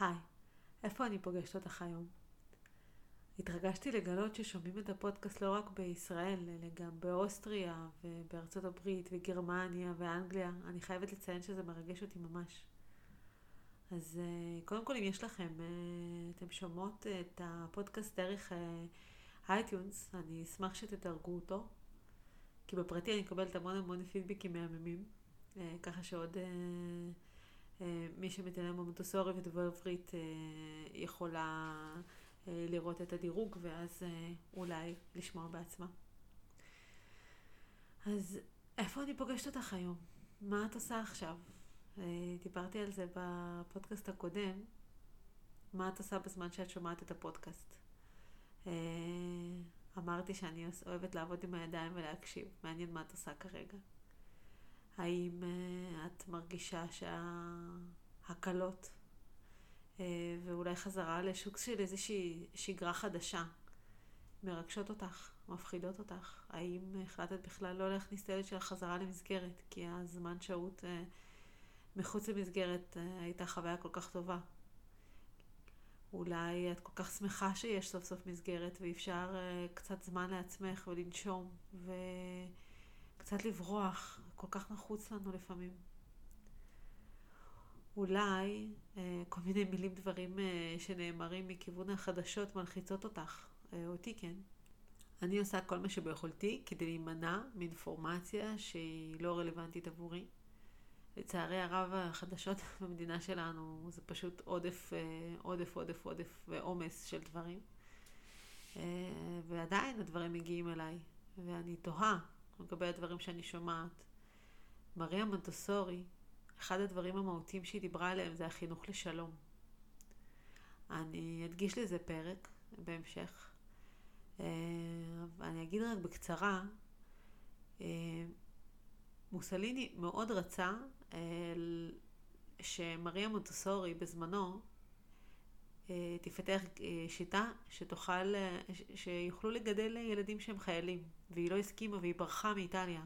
היי, איפה אני פוגשת אותך היום? התרגשתי לגלות ששומעים את הפודקאסט לא רק בישראל, אלא גם באוסטריה ובארצות הברית וגרמניה ואנגליה. אני חייבת לציין שזה מרגש אותי ממש. אז אה, קודם כל, אם יש לכם, אה, אתם שומעות את הפודקאסט דרך iTunes, אה, אני אשמח שתדרגו אותו, כי בפרטי אני מקבלת המון המון פידבקים מהממים, ככה שעוד מי שמתעניין במונטסורי ודובר עברית יכולה לראות את הדירוג ואז אולי לשמוע בעצמה. אז איפה אני פוגשת אותך היום? מה את עושה עכשיו? אה, דיברתי על זה בפודקאסט הקודם, מה את עושה בזמן שאת שומעת את הפודקאסט. אה, אמרתי שאני אוהבת לעבוד עם הידיים ולהקשיב, מעניין מה את עושה כרגע. האם אה, את מרגישה שההקלות ואולי חזרה לשוק של איזושהי שגרה חדשה מרגשות אותך, מפחידות אותך? האם החלטת בכלל לא להכניס את הילד של החזרה למסגרת, כי הזמן שהות מחוץ למסגרת אה, הייתה חוויה כל כך טובה. אולי את כל כך שמחה שיש סוף סוף מסגרת ואפשר קצת זמן לעצמך ולנשום וקצת לברוח, כל כך נחוץ לנו לפעמים. אולי uh, כל מיני מילים דברים uh, שנאמרים מכיוון החדשות מלחיצות אותך, uh, אותי כן. אני עושה כל מה שביכולתי כדי להימנע מאינפורמציה שהיא לא רלוונטית עבורי. לצערי הרב החדשות במדינה שלנו זה פשוט עודף, אה, עודף, עודף, עודף ועומס של דברים. אה, ועדיין הדברים מגיעים אליי, ואני תוהה לגבי הדברים שאני שומעת. מריה מונטוסורי, אחד הדברים המהותיים שהיא דיברה עליהם זה החינוך לשלום. אני אדגיש לזה פרק בהמשך. אה, אני אגיד רק בקצרה, מוסליני מאוד רצה שמריה מונטסורי בזמנו אה, תפתח אה, שיטה שתוכל, אה, שיוכלו לגדל ילדים שהם חיילים, והיא לא הסכימה והיא ברחה מאיטליה.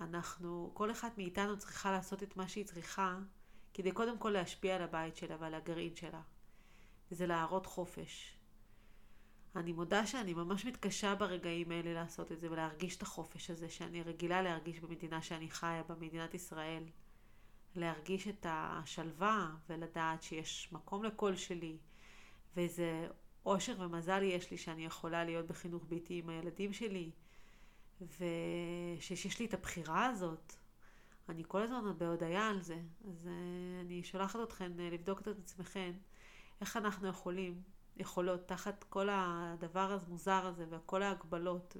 אנחנו, כל אחת מאיתנו צריכה לעשות את מה שהיא צריכה כדי קודם כל להשפיע על הבית שלה ועל הגרעין שלה. וזה להראות חופש. אני מודה שאני ממש מתקשה ברגעים האלה לעשות את זה ולהרגיש את החופש הזה שאני רגילה להרגיש במדינה שאני חיה, במדינת ישראל. להרגיש את השלווה ולדעת שיש מקום לקול שלי ואיזה אושר ומזל יש לי שאני יכולה להיות בחינוך ביתי עם הילדים שלי ושיש לי את הבחירה הזאת. אני כל הזמן בהודיה על זה, אז uh, אני שולחת אתכן uh, לבדוק את עצמכן איך אנחנו יכולים יכולות תחת כל הדבר המוזר הזה וכל ההגבלות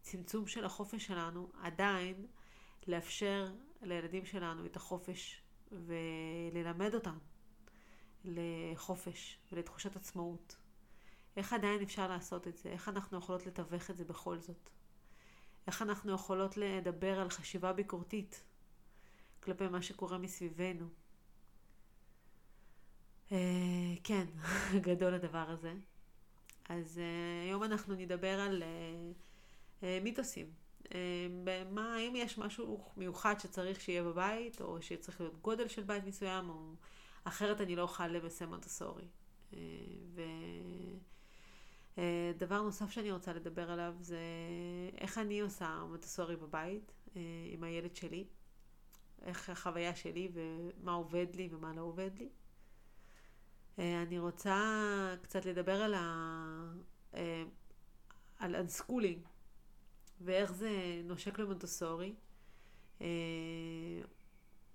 וצמצום של החופש שלנו, עדיין לאפשר לילדים שלנו את החופש וללמד אותם לחופש ולתחושת עצמאות. איך עדיין אפשר לעשות את זה? איך אנחנו יכולות לתווך את זה בכל זאת? איך אנחנו יכולות לדבר על חשיבה ביקורתית כלפי מה שקורה מסביבנו? אה, כן, גדול הדבר הזה. אז אה, היום אנחנו נדבר על אה, מיתוסים. מה, האם יש משהו מיוחד שצריך שיהיה בבית, או שצריך להיות גודל של בית מסוים, או אחרת אני לא אוכל לבשם מונטסורי. ודבר נוסף שאני רוצה לדבר עליו זה איך אני עושה מונטסורי בבית עם הילד שלי, איך החוויה שלי ומה עובד לי ומה לא עובד לי. אה, אני רוצה קצת לדבר על, ה... אה, על unschooling ואיך זה נושק למונטסורי. אה,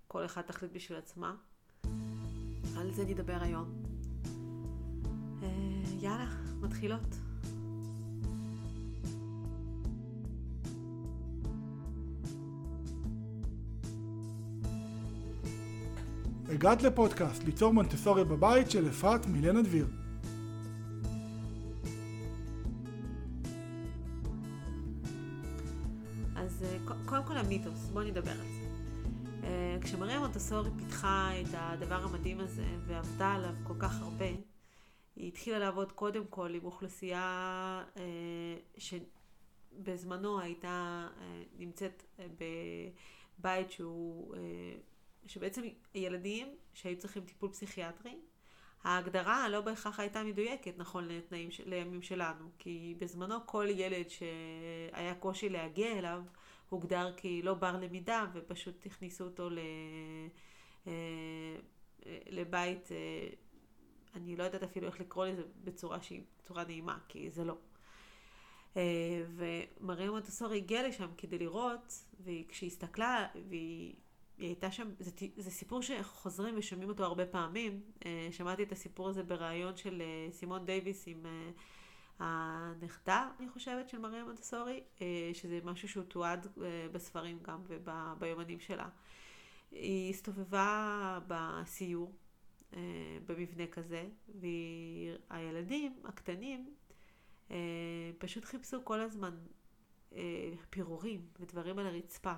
כל אחד תחליט בשביל עצמה. על זה נדבר היום. יאללה, מתחילות. הגעת לפודקאסט ליצור מונטסורי בבית של אפרת מילנה דביר. אז אה, קודם כל המיתוס, בואו נדבר על זה. אה, כשמריה מונטסורי פיתחה את הדבר המדהים הזה ועבדה עליו כל כך הרבה, היא התחילה לעבוד קודם כל עם אוכלוסייה אה, שבזמנו הייתה נמצאת בבית שהוא שבעצם ילדים שהיו צריכים טיפול פסיכיאטרי, ההגדרה לא בהכרח הייתה מדויקת נכון לתנאים, לימים שלנו, כי בזמנו כל ילד שהיה קושי להגיע אליו הוגדר כלא בר למידה ופשוט הכניסו אותו ל... אה, לבית, אה, אני לא יודעת אפילו איך לקרוא לזה בצורה שהיא צורה נעימה, כי זה לא. אה, ומריה מונטסורי הגיעה לשם כדי לראות, וכשהיא הסתכלה, והיא היא הייתה שם, זה, זה סיפור שחוזרים ושומעים אותו הרבה פעמים. אה, שמעתי את הסיפור הזה בריאיון של אה, סימון דייוויס עם הנכדה, אני חושבת, של מריה מונטסורי, שזה משהו שהוא תועד בספרים גם וביומנים שלה. היא הסתובבה בסיור במבנה כזה, והילדים הקטנים אה, פשוט חיפשו כל הזמן אה, פירורים ודברים על הרצפה.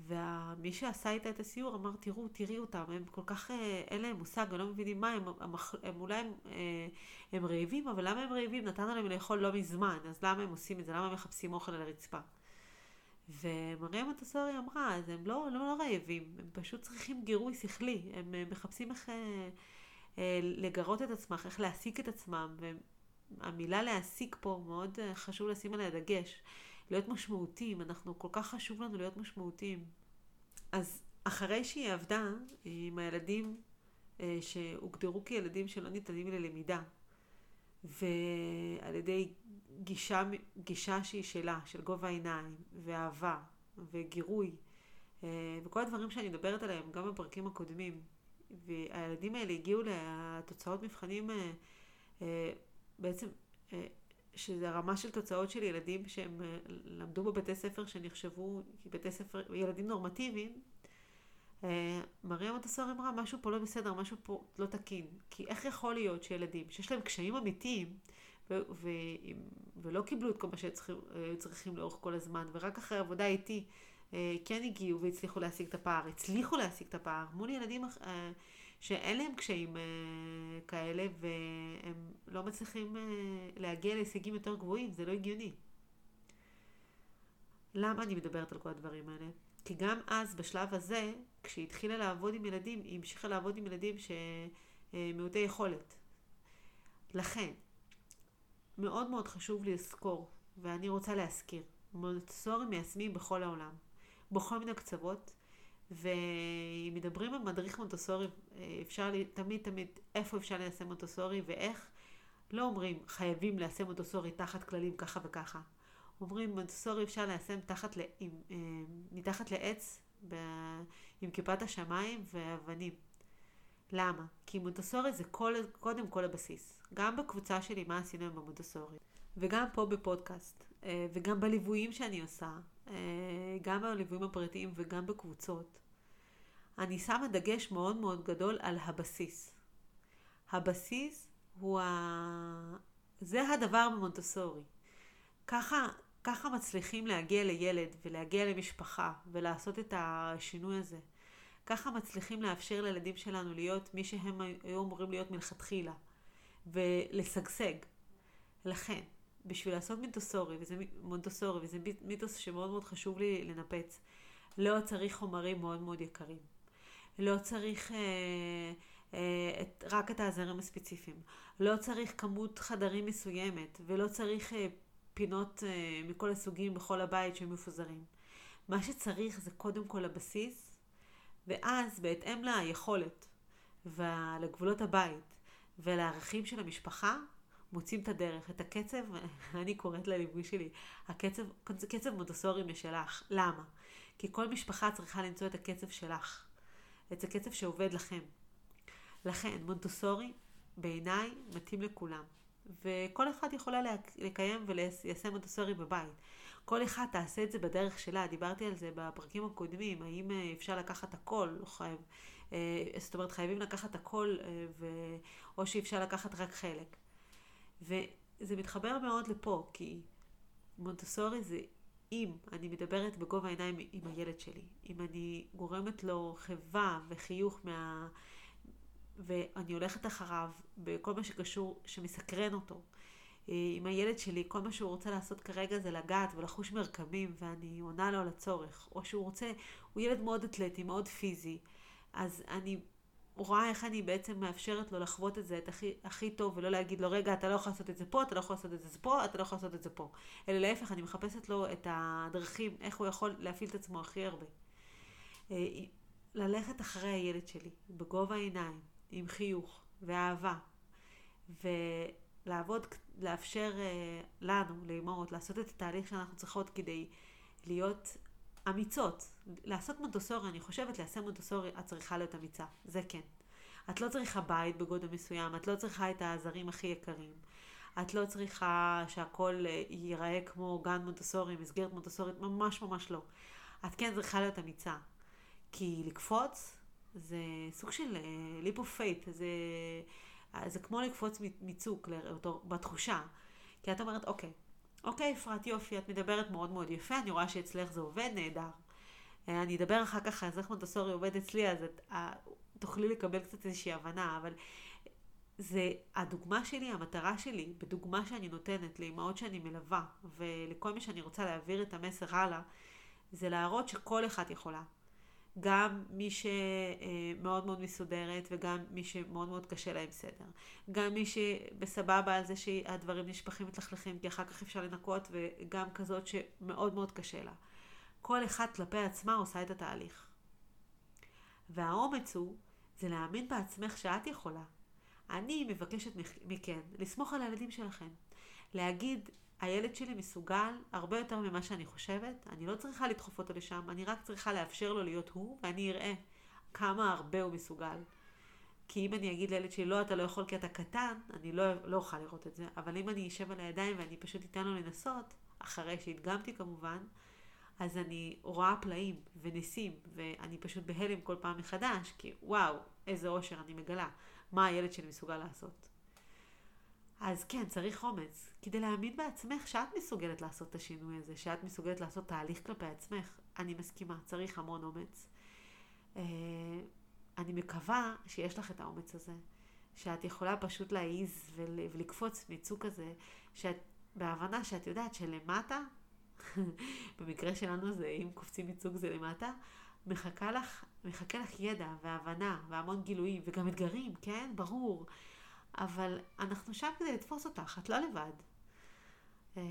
ומי שעשה איתה את הסיור אמר, תראו, תראי אותם, הם כל כך, אה, אין להם מושג, הם לא מבינים מה, הם, הם, הם אולי הם, הם רעבים, אבל למה הם רעבים? נתנו להם לאכול לא מזמן, אז למה הם עושים את זה? למה הם מחפשים אוכל על הרצפה? ומריה מטסורי אמרה, אז הם לא, לא, לא רעבים, הם פשוט צריכים גירוי שכלי, הם מחפשים איך לגרות את עצמם, איך להעסיק את עצמם, והם המילה להעסיק פה מאוד אה, חשוב לשים עליה דגש. להיות משמעותיים, אנחנו כל כך חשוב לנו להיות משמעותיים. אז אחרי שהיא עבדה עם הילדים אה, שהוגדרו כילדים שלא ניתנים ללמידה, ועל ידי גישה, גישה שהיא שלה, של גובה העיניים, ואהבה, וגירוי, אה, וכל הדברים שאני מדברת עליהם גם בפרקים הקודמים, והילדים האלה הגיעו לתוצאות מבחנים בעצם, אה, שזה רמה של תוצאות של ילדים שהם אה, למדו בבתי ספר שנחשבו בתי ספר, ילדים נורמטיביים, אה, מריה מונטסורי אמרה, משהו פה לא בסדר, משהו פה לא תקין. כי איך יכול להיות שילדים שיש להם קשיים אמיתיים, ו- ו- ולא קיבלו את כל מה שהיו צריכים לאורך כל הזמן, ורק אחרי עבודה איתי כן הגיעו והצליחו להשיג את הפער, הצליחו להשיג את הפער מול ילדים שאין להם קשיים אה, כאלה והם לא מצליחים אה, להגיע להישגים יותר גבוהים, זה לא הגיוני. למה אני מדברת על כל הדברים האלה? כי גם אז, בשלב הזה, כשהיא התחילה לעבוד עם ילדים, היא המשיכה לעבוד עם ילדים שמעוטי יכולת. לכן, מאוד מאוד חשוב לזכור, ואני רוצה להזכיר, מונטסורים מיישמים בכל העולם, בכל מיני קצוות, ואם מדברים על מדריך מונטסורי, אפשר לי, תמיד תמיד איפה אפשר ליישם מונטסורי ואיך. לא אומרים חייבים ליישם מונטסורי תחת כללים ככה וככה. אומרים מונטסורי אפשר ליישם תחת, אה, מתחת לעץ ב, עם כיפת השמיים ואבנים. למה? כי מונטסורי זה כל, קודם כל הבסיס. גם בקבוצה שלי מה עשינו עם המונטסורי, וגם פה בפודקאסט, אה, וגם בליוויים שאני עושה, אה, גם בליוויים הפרטיים וגם בקבוצות, אני שמה דגש מאוד מאוד גדול על הבסיס. הבסיס הוא ה... זה הדבר במונטסורי. ככה, ככה מצליחים להגיע לילד ולהגיע למשפחה ולעשות את השינוי הזה. ככה מצליחים לאפשר לילדים שלנו להיות מי שהם היו אמורים להיות מלכתחילה ולשגשג. לכן, בשביל לעשות מונטסורי, וזה מונטסורי, וזה מיתוס שמאוד מאוד חשוב לי לנפץ, לא צריך חומרים מאוד מאוד יקרים. לא צריך אה, אה, את, רק את העזרים הספציפיים. לא צריך כמות חדרים מסוימת, ולא צריך אה, פינות אה, מכל הסוגים בכל הבית שהם מפוזרים. מה שצריך זה קודם כל הבסיס, ואז בהתאם ליכולת ולגבולות הבית ולערכים של המשפחה, מוצאים את הדרך, את הקצב, אני קוראת לליווי שלי, הקצב, קצב מונטסורי משלך. למה? כי כל משפחה צריכה למצוא את הקצב שלך, את הקצב שעובד לכם. לכן, מונטסורי בעיניי מתאים לכולם, וכל אחד יכולה לקיים וליישם מונטסורי בבית. כל אחד תעשה את זה בדרך שלה, דיברתי על זה בפרקים הקודמים, האם אה, אפשר לקחת הכל, לא חייב, אה, זאת אומרת חייבים לקחת הכל, אה, ו... או שאפשר לקחת רק חלק. וזה מתחבר מאוד לפה, כי מונטסורי זה אם אני מדברת בגובה העיניים עם הילד שלי, אם אני גורמת לו חיבה וחיוך מה... ואני הולכת אחריו בכל מה שקשור, שמסקרן אותו. עם הילד שלי, כל מה שהוא רוצה לעשות כרגע זה לגעת ולחוש מרקמים, ואני עונה לו על הצורך. או שהוא רוצה, הוא ילד מאוד אתלטי, מאוד פיזי, אז אני רואה איך אני בעצם מאפשרת לו לחוות את זה את הכי, הכי טוב, ולא להגיד לו, רגע, אתה לא יכול לעשות את זה פה, אתה לא יכול לעשות את זה פה, אתה לא יכול לעשות את זה פה. אלא להפך, אני מחפשת לו את הדרכים, איך הוא יכול להפעיל את עצמו הכי הרבה. אה, ללכת אחרי הילד שלי, בגובה העיניים, עם חיוך ואהבה, ולעבוד, לאפשר אה, לנו, לאמהות, לעשות את התהליך שאנחנו צריכות כדי להיות אמיצות. לעשות מונטוסורי, אני חושבת, ליישם מונטוסורי, את צריכה להיות אמיצה. זה כן. את לא צריכה בית בגודל מסוים, את לא צריכה את העזרים הכי יקרים. את לא צריכה שהכל אה, ייראה כמו גן מונטסורי, מסגרת מונטסורית, ממש ממש לא. את כן צריכה להיות אמיצה. כי לקפוץ זה סוג של leap of faith, זה, כמו לקפוץ מצוק בתחושה. כי את אומרת, אוקיי, אוקיי, אפרת, יופי, את מדברת מאוד מאוד יפה, אני רואה שאצלך זה עובד, נהדר. אה, אני אדבר אחר כך על איך מונטסורי עובד אצלי, אז את, אה, תוכלי לקבל קצת איזושהי הבנה, אבל זה הדוגמה שלי, המטרה שלי, בדוגמה שאני נותנת לאמהות שאני מלווה, ולכל מי שאני רוצה להעביר את המסר הלאה, זה להראות שכל אחת יכולה. גם מי שמאוד מאוד מסודרת וגם מי שמאוד מאוד קשה להם סדר. גם מי שבסבבה על זה שהדברים נשפכים מתלכלכים כי אחר כך אפשר לנקות וגם כזאת שמאוד מאוד קשה לה. כל אחת כלפי עצמה עושה את התהליך. והאומץ הוא, זה להאמין בעצמך שאת יכולה. אני מבקשת מכן לסמוך על הילדים שלכם. להגיד, הילד שלי מסוגל הרבה יותר ממה שאני חושבת, אני לא צריכה לדחוף אותו לשם, אני רק צריכה לאפשר לו להיות הוא, ואני אראה כמה הרבה הוא מסוגל. כי אם אני אגיד לילד שלי, לא, אתה לא יכול כי אתה קטן, אני לא, לא אוכל לראות את זה. אבל אם אני אשב על הידיים ואני פשוט אתן לו לנסות, אחרי שהדגמתי כמובן, אז אני רואה פלאים וניסים, ואני פשוט בהלם כל פעם מחדש, כי וואו, איזה אושר אני מגלה, מה הילד שלי מסוגל לעשות. אז כן, צריך אומץ. כדי להאמין בעצמך שאת מסוגלת לעשות את השינוי הזה, שאת מסוגלת לעשות תהליך כלפי עצמך, אני מסכימה, צריך המון אומץ. אה, אני מקווה שיש לך את האומץ הזה, שאת יכולה פשוט להעיז ולקפוץ מצוק כזה, שאת, בהבנה שאת יודעת שלמטה, במקרה שלנו זה אם קופצים מצוק זה למטה, מחכה לך, מחכה לך ידע והבנה והמון גילויים וגם אתגרים, כן? ברור. אבל אנחנו שם כדי לתפוס אותך, את לא לבד. אה,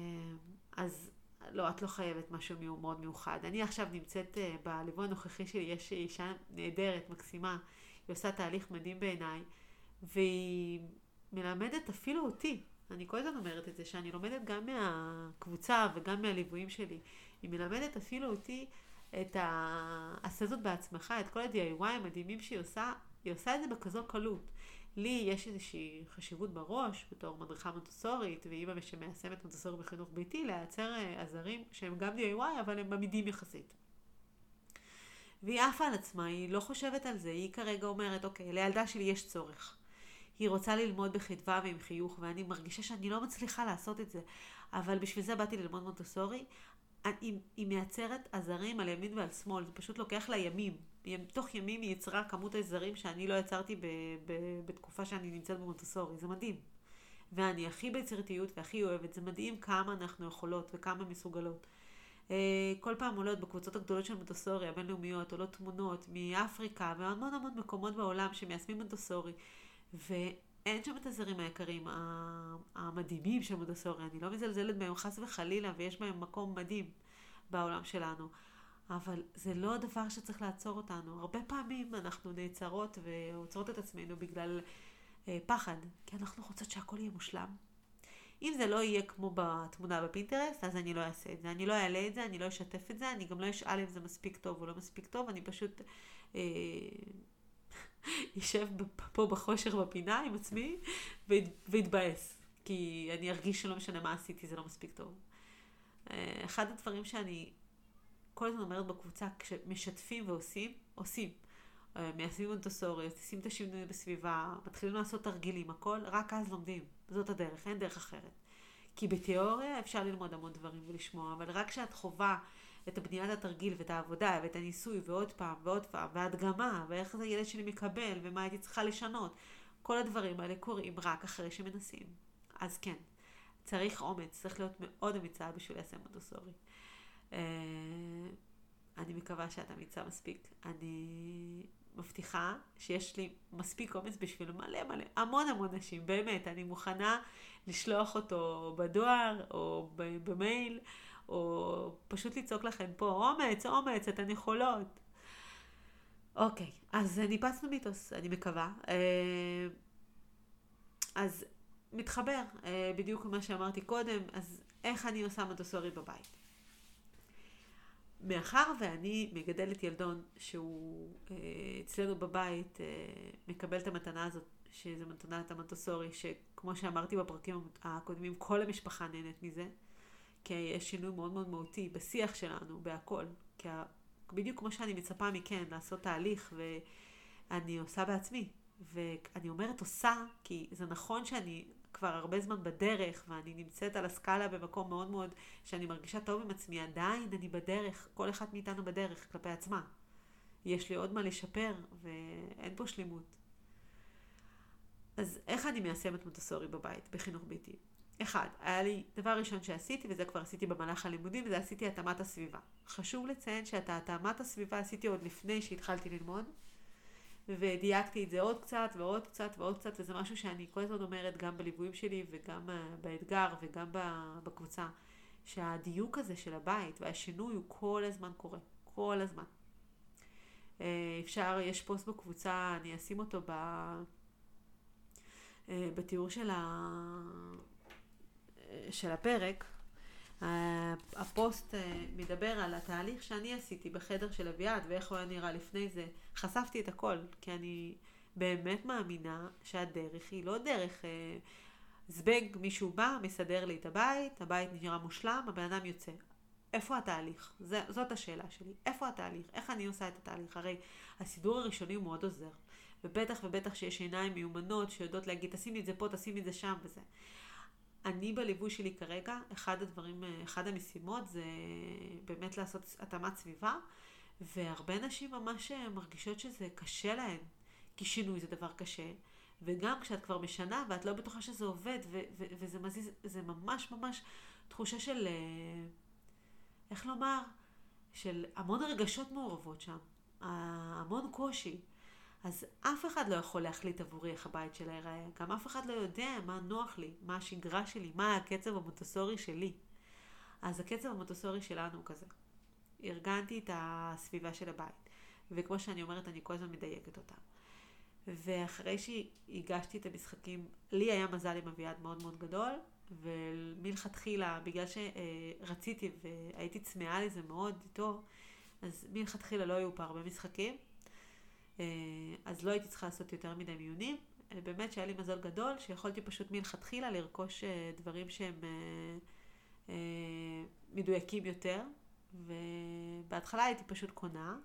אז לא, את לא חייבת משהו מאוד מיוחד. אני עכשיו נמצאת אה, בליווי הנוכחי שלי, יש אישה נהדרת, מקסימה, היא עושה תהליך מדהים בעיניי, והיא מלמדת אפילו אותי, אני כל הזמן אומרת את זה, שאני לומדת גם מהקבוצה וגם מהליוויים שלי. היא מלמדת אפילו אותי את העשה זאת בעצמך, את כל ה-DIY המדהימים שהיא עושה, היא עושה את זה בכזו קלות. לי יש איזושהי חשיבות בראש, בתור מדריכה מונטסורית, ואימא שמיישמת מונטסורי בחינוך ביתי, לייצר אה, עזרים שהם גם DIY, אבל הם עמידים יחסית. והיא עפה על עצמה, היא לא חושבת על זה, היא כרגע אומרת, אוקיי, לילדה שלי יש צורך. היא רוצה ללמוד בחדווה ועם חיוך, ואני מרגישה שאני לא מצליחה לעשות את זה. אבל בשביל זה באתי ללמוד מונטסורי. היא, היא מייצרת עזרים על ימין ועל שמאל, זה פשוט לוקח לה ימים. תוך ימים היא יצרה כמות עזרים שאני לא יצרתי ב, ב, בתקופה שאני נמצאת במונטסורי, זה מדהים. ואני הכי ביצירתיות והכי אוהבת, זה מדהים כמה אנחנו יכולות וכמה מסוגלות. אה, כל פעם עולות בקבוצות הגדולות של מונטסורי, הבינלאומיות, עולות תמונות מאפריקה והמון המון מקומות בעולם שמיישמים מונטסורי. ואין שם את הזרים היקרים המדהימים של מונטסורי, אני לא מזלזלת בהם חס וחלילה, ויש בהם מקום מדהים בעולם שלנו. אבל זה לא הדבר שצריך לעצור אותנו. הרבה פעמים אנחנו נעצרות ועוצרות את עצמנו בגלל אה, פחד, כי אנחנו רוצות שהכל יהיה מושלם. אם זה לא יהיה כמו בתמונה בפינטרסט, אז אני לא אעשה את זה. אני לא אעלה את זה, אני לא אשתף את זה, אני גם לא אשאל אם זה מספיק טוב או לא מספיק טוב, אני פשוט אה, יישב פה בחושך בפינה עם עצמי ואתבאס. כי אני ארגיש שלא משנה מה עשיתי, זה לא מספיק טוב. אה, אחד הדברים שאני כל הזמן אומרת בקבוצה, כשמשתפים ועושים, עושים. אה, מיישמים מונטסורי, עושים את השינוי בסביבה, מתחילים לעשות תרגילים, הכל, רק אז לומדים. זאת הדרך, אין דרך אחרת. כי בתיאוריה אפשר ללמוד המון דברים ולשמוע, אבל רק כשאת חווה את הבניית התרגיל ואת העבודה ואת הניסוי ועוד פעם ועוד פעם והדגמה ואיך זה ילד שלי מקבל ומה הייתי צריכה לשנות, כל הדברים האלה קורים רק אחרי שמנסים. אז כן, צריך אומץ, צריך להיות מאוד אמיצה בשביל ליישם מונטסורי. אה, אני מקווה שאת אמיצה מספיק. אני מבטיחה שיש לי מספיק אומץ בשביל מלא מלא, המון המון נשים, באמת, אני מוכנה לשלוח אותו בדואר או במייל, או פשוט לצעוק לכם פה, אומץ, אומץ, אתן יכולות. אוקיי, אז ניפצנו מיתוס, אני מקווה. אה, אז מתחבר, אה, בדיוק מה שאמרתי קודם, אז איך אני עושה מטוסורי בבית? מאחר ואני מגדלת ילדון שהוא אה, אצלנו בבית מקבל את המתנה הזאת, שזה מתנת המטוסורי, שכמו שאמרתי בפרקים הקודמים, כל המשפחה נהנית מזה, כי יש שינוי מאוד מאוד מהותי בשיח שלנו, בהכל. כי בדיוק כמו שאני מצפה מכן לעשות תהליך, ואני עושה בעצמי. ואני אומרת עושה, כי זה נכון שאני כבר הרבה זמן בדרך, ואני נמצאת על הסקאלה במקום מאוד מאוד, שאני מרגישה טוב עם עצמי, עדיין אני בדרך, כל אחד מאיתנו בדרך כלפי עצמה. יש לי עוד מה לשפר, ואין פה שלמות. אז איך אני מיישמת מוטסורי בבית, בחינוך ביתי? אחד, היה לי דבר ראשון שעשיתי, וזה כבר עשיתי במהלך הלימודים, וזה עשיתי התאמת הסביבה. חשוב לציין שאת התאמת הסביבה עשיתי עוד לפני שהתחלתי ללמוד, ודייקתי את זה עוד קצת ועוד קצת ועוד קצת, וזה משהו שאני כל הזמן אומרת גם בליוויים שלי וגם אה, באתגר וגם בקבוצה, שהדיוק הזה של הבית והשינוי הוא כל הזמן קורה, כל הזמן. אה, אפשר, יש פוסט בקבוצה, אני אשים אותו ב... אה, בתיאור של, ה... של הפרק, הפוסט אה, מדבר על התהליך שאני עשיתי בחדר של אביעד ואיך הוא היה נראה לפני זה. חשפתי את הכל, כי אני באמת מאמינה שהדרך היא לא דרך אה, זבנג, מישהו בא, מסדר לי את הבית, הבית נראה מושלם, הבן אדם יוצא. איפה התהליך? זאת השאלה שלי. איפה התהליך? איך אני עושה את התהליך? הרי הסידור הראשוני הוא מאוד עוזר. ובטח ובטח שיש עיניים מיומנות שיודעות להגיד, תשימי את זה פה, תשימי את זה שם וזה. אני בליווי שלי כרגע, אחד הדברים, אחד המשימות זה באמת לעשות התאמת סביבה, והרבה נשים ממש מרגישות שזה קשה להן, כי שינוי זה דבר קשה, וגם כשאת כבר משנה ואת לא בטוחה שזה עובד, ו- ו- וזה מזיז, זה ממש ממש תחושה של, אה, איך לומר, של המון רגשות מעורבות שם, המון קושי. אז אף אחד לא יכול להחליט עבורי איך הבית שלה ייראה. גם אף אחד לא יודע מה נוח לי, מה השגרה שלי, מה הקצב המוטוסורי שלי. אז הקצב המוטוסורי שלנו הוא כזה. ארגנתי את הסביבה של הבית. וכמו שאני אומרת, אני כל הזמן מדייקת אותה. ואחרי שהגשתי את המשחקים, לי היה מזל עם אביעד מאוד מאוד גדול, ומלכתחילה, בגלל שרציתי והייתי צמאה לזה מאוד איתו, אז מלכתחילה לא היו פה הרבה משחקים. אה, אז לא הייתי צריכה לעשות יותר מדי מיונים. אה, באמת שהיה לי מזל גדול, שיכולתי פשוט מלכתחילה לרכוש אה, דברים שהם מדויקים יותר, ובהתחלה הייתי פשוט קונה.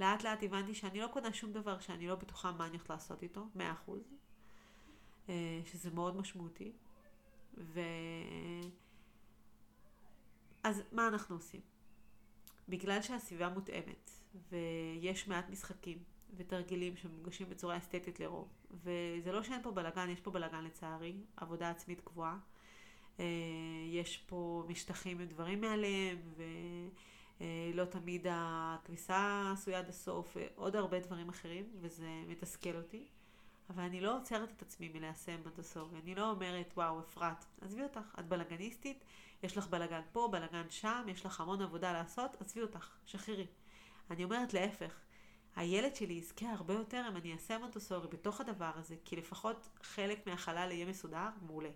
לאט לאט הבנתי שאני לא קונה שום דבר שאני לא בטוחה מה אני הולכת לעשות איתו, מאה אחוז, שזה מאוד משמעותי. ו... אז מה אנחנו עושים? בגלל שהסביבה מותאמת ויש מעט משחקים ותרגילים שמוגשים בצורה אסתטית לרוב. וזה לא שאין פה בלאגן, יש פה בלאגן לצערי, עבודה עצמית קבועה. אה, יש פה משטחים ודברים מעליהם, ולא תמיד הכביסה עשויה עד הסוף, ועוד הרבה דברים אחרים, וזה מתסכל אותי. אבל אני לא עוצרת את עצמי מליישם מונטסורי. אני לא אומרת, וואו, אפרת, עזבי אותך, את בלאגניסטית, יש לך בלאגן פה, בלאגן שם, יש לך המון עבודה לעשות, עזבי אותך, שחררי. אני אומרת להפך, הילד שלי יזכה הרבה יותר אם אני אעשה מונטוסורי בתוך הדבר הזה, כי לפחות חלק מהחלל יהיה מסודר, מעולה.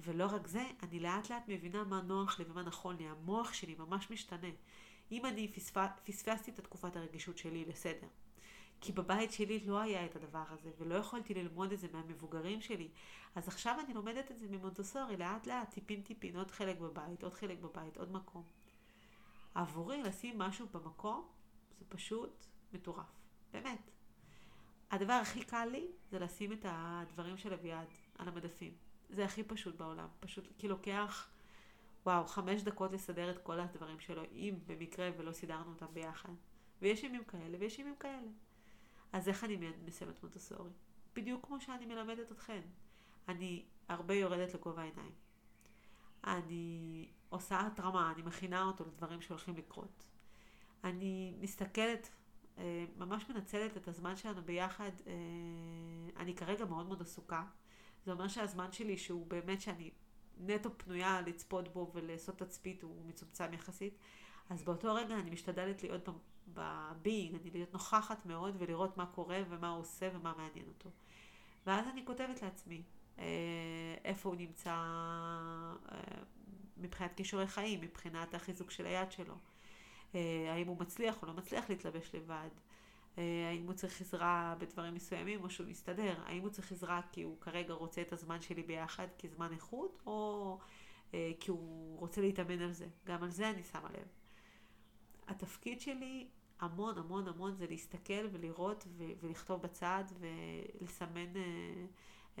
ולא רק זה, אני לאט לאט מבינה מה נוח לי ומה נכון לי. המוח שלי ממש משתנה. אם אני פספסתי את התקופת הרגישות שלי, בסדר. כי בבית שלי לא היה את הדבר הזה, ולא יכולתי ללמוד את זה מהמבוגרים שלי. אז עכשיו אני לומדת את זה ממונטוסורי, לאט לאט, טיפין טיפין, עוד חלק בבית, עוד חלק בבית, עוד מקום. עבורי לשים משהו במקום, זה פשוט מטורף. באמת. הדבר הכי קל לי זה לשים את הדברים של אביעד על המדפים. זה הכי פשוט בעולם. פשוט כי לוקח, וואו, חמש דקות לסדר את כל הדברים שלו, אם במקרה ולא סידרנו אותם ביחד. ויש ימים כאלה ויש ימים כאלה. אז איך אני מסיימת מונטסורי? בדיוק כמו שאני מלמדת אתכן. אני הרבה יורדת לגובה העיניים. אני עושה התרמה, אני מכינה אותו לדברים שהולכים לקרות. אני מסתכלת ממש מנצלת את הזמן שלנו ביחד. אה, אני כרגע מאוד מאוד עסוקה. זה אומר שהזמן שלי, שהוא באמת שאני נטו פנויה לצפות בו ולעשות תצפית, הוא מצומצם יחסית. אז באותו רגע אני משתדלת להיות בביינג, אני להיות נוכחת מאוד ולראות מה קורה ומה הוא עושה ומה מעניין אותו. ואז אני כותבת לעצמי אה, איפה הוא נמצא מבחינת כישורי חיים, מבחינת החיזוק של היד שלו. אה, האם הוא מצליח או לא מצליח להתלבש לבד, אה, האם הוא צריך עזרה בדברים מסוימים או שהוא מסתדר, האם הוא צריך עזרה כי הוא כרגע רוצה את הזמן שלי ביחד כזמן איכות, או אה, כי הוא רוצה להתאמן על זה. גם על זה אני שמה לב. התפקיד שלי המון המון המון זה להסתכל ולראות ולכתוב בצד ולסמן uh, uh,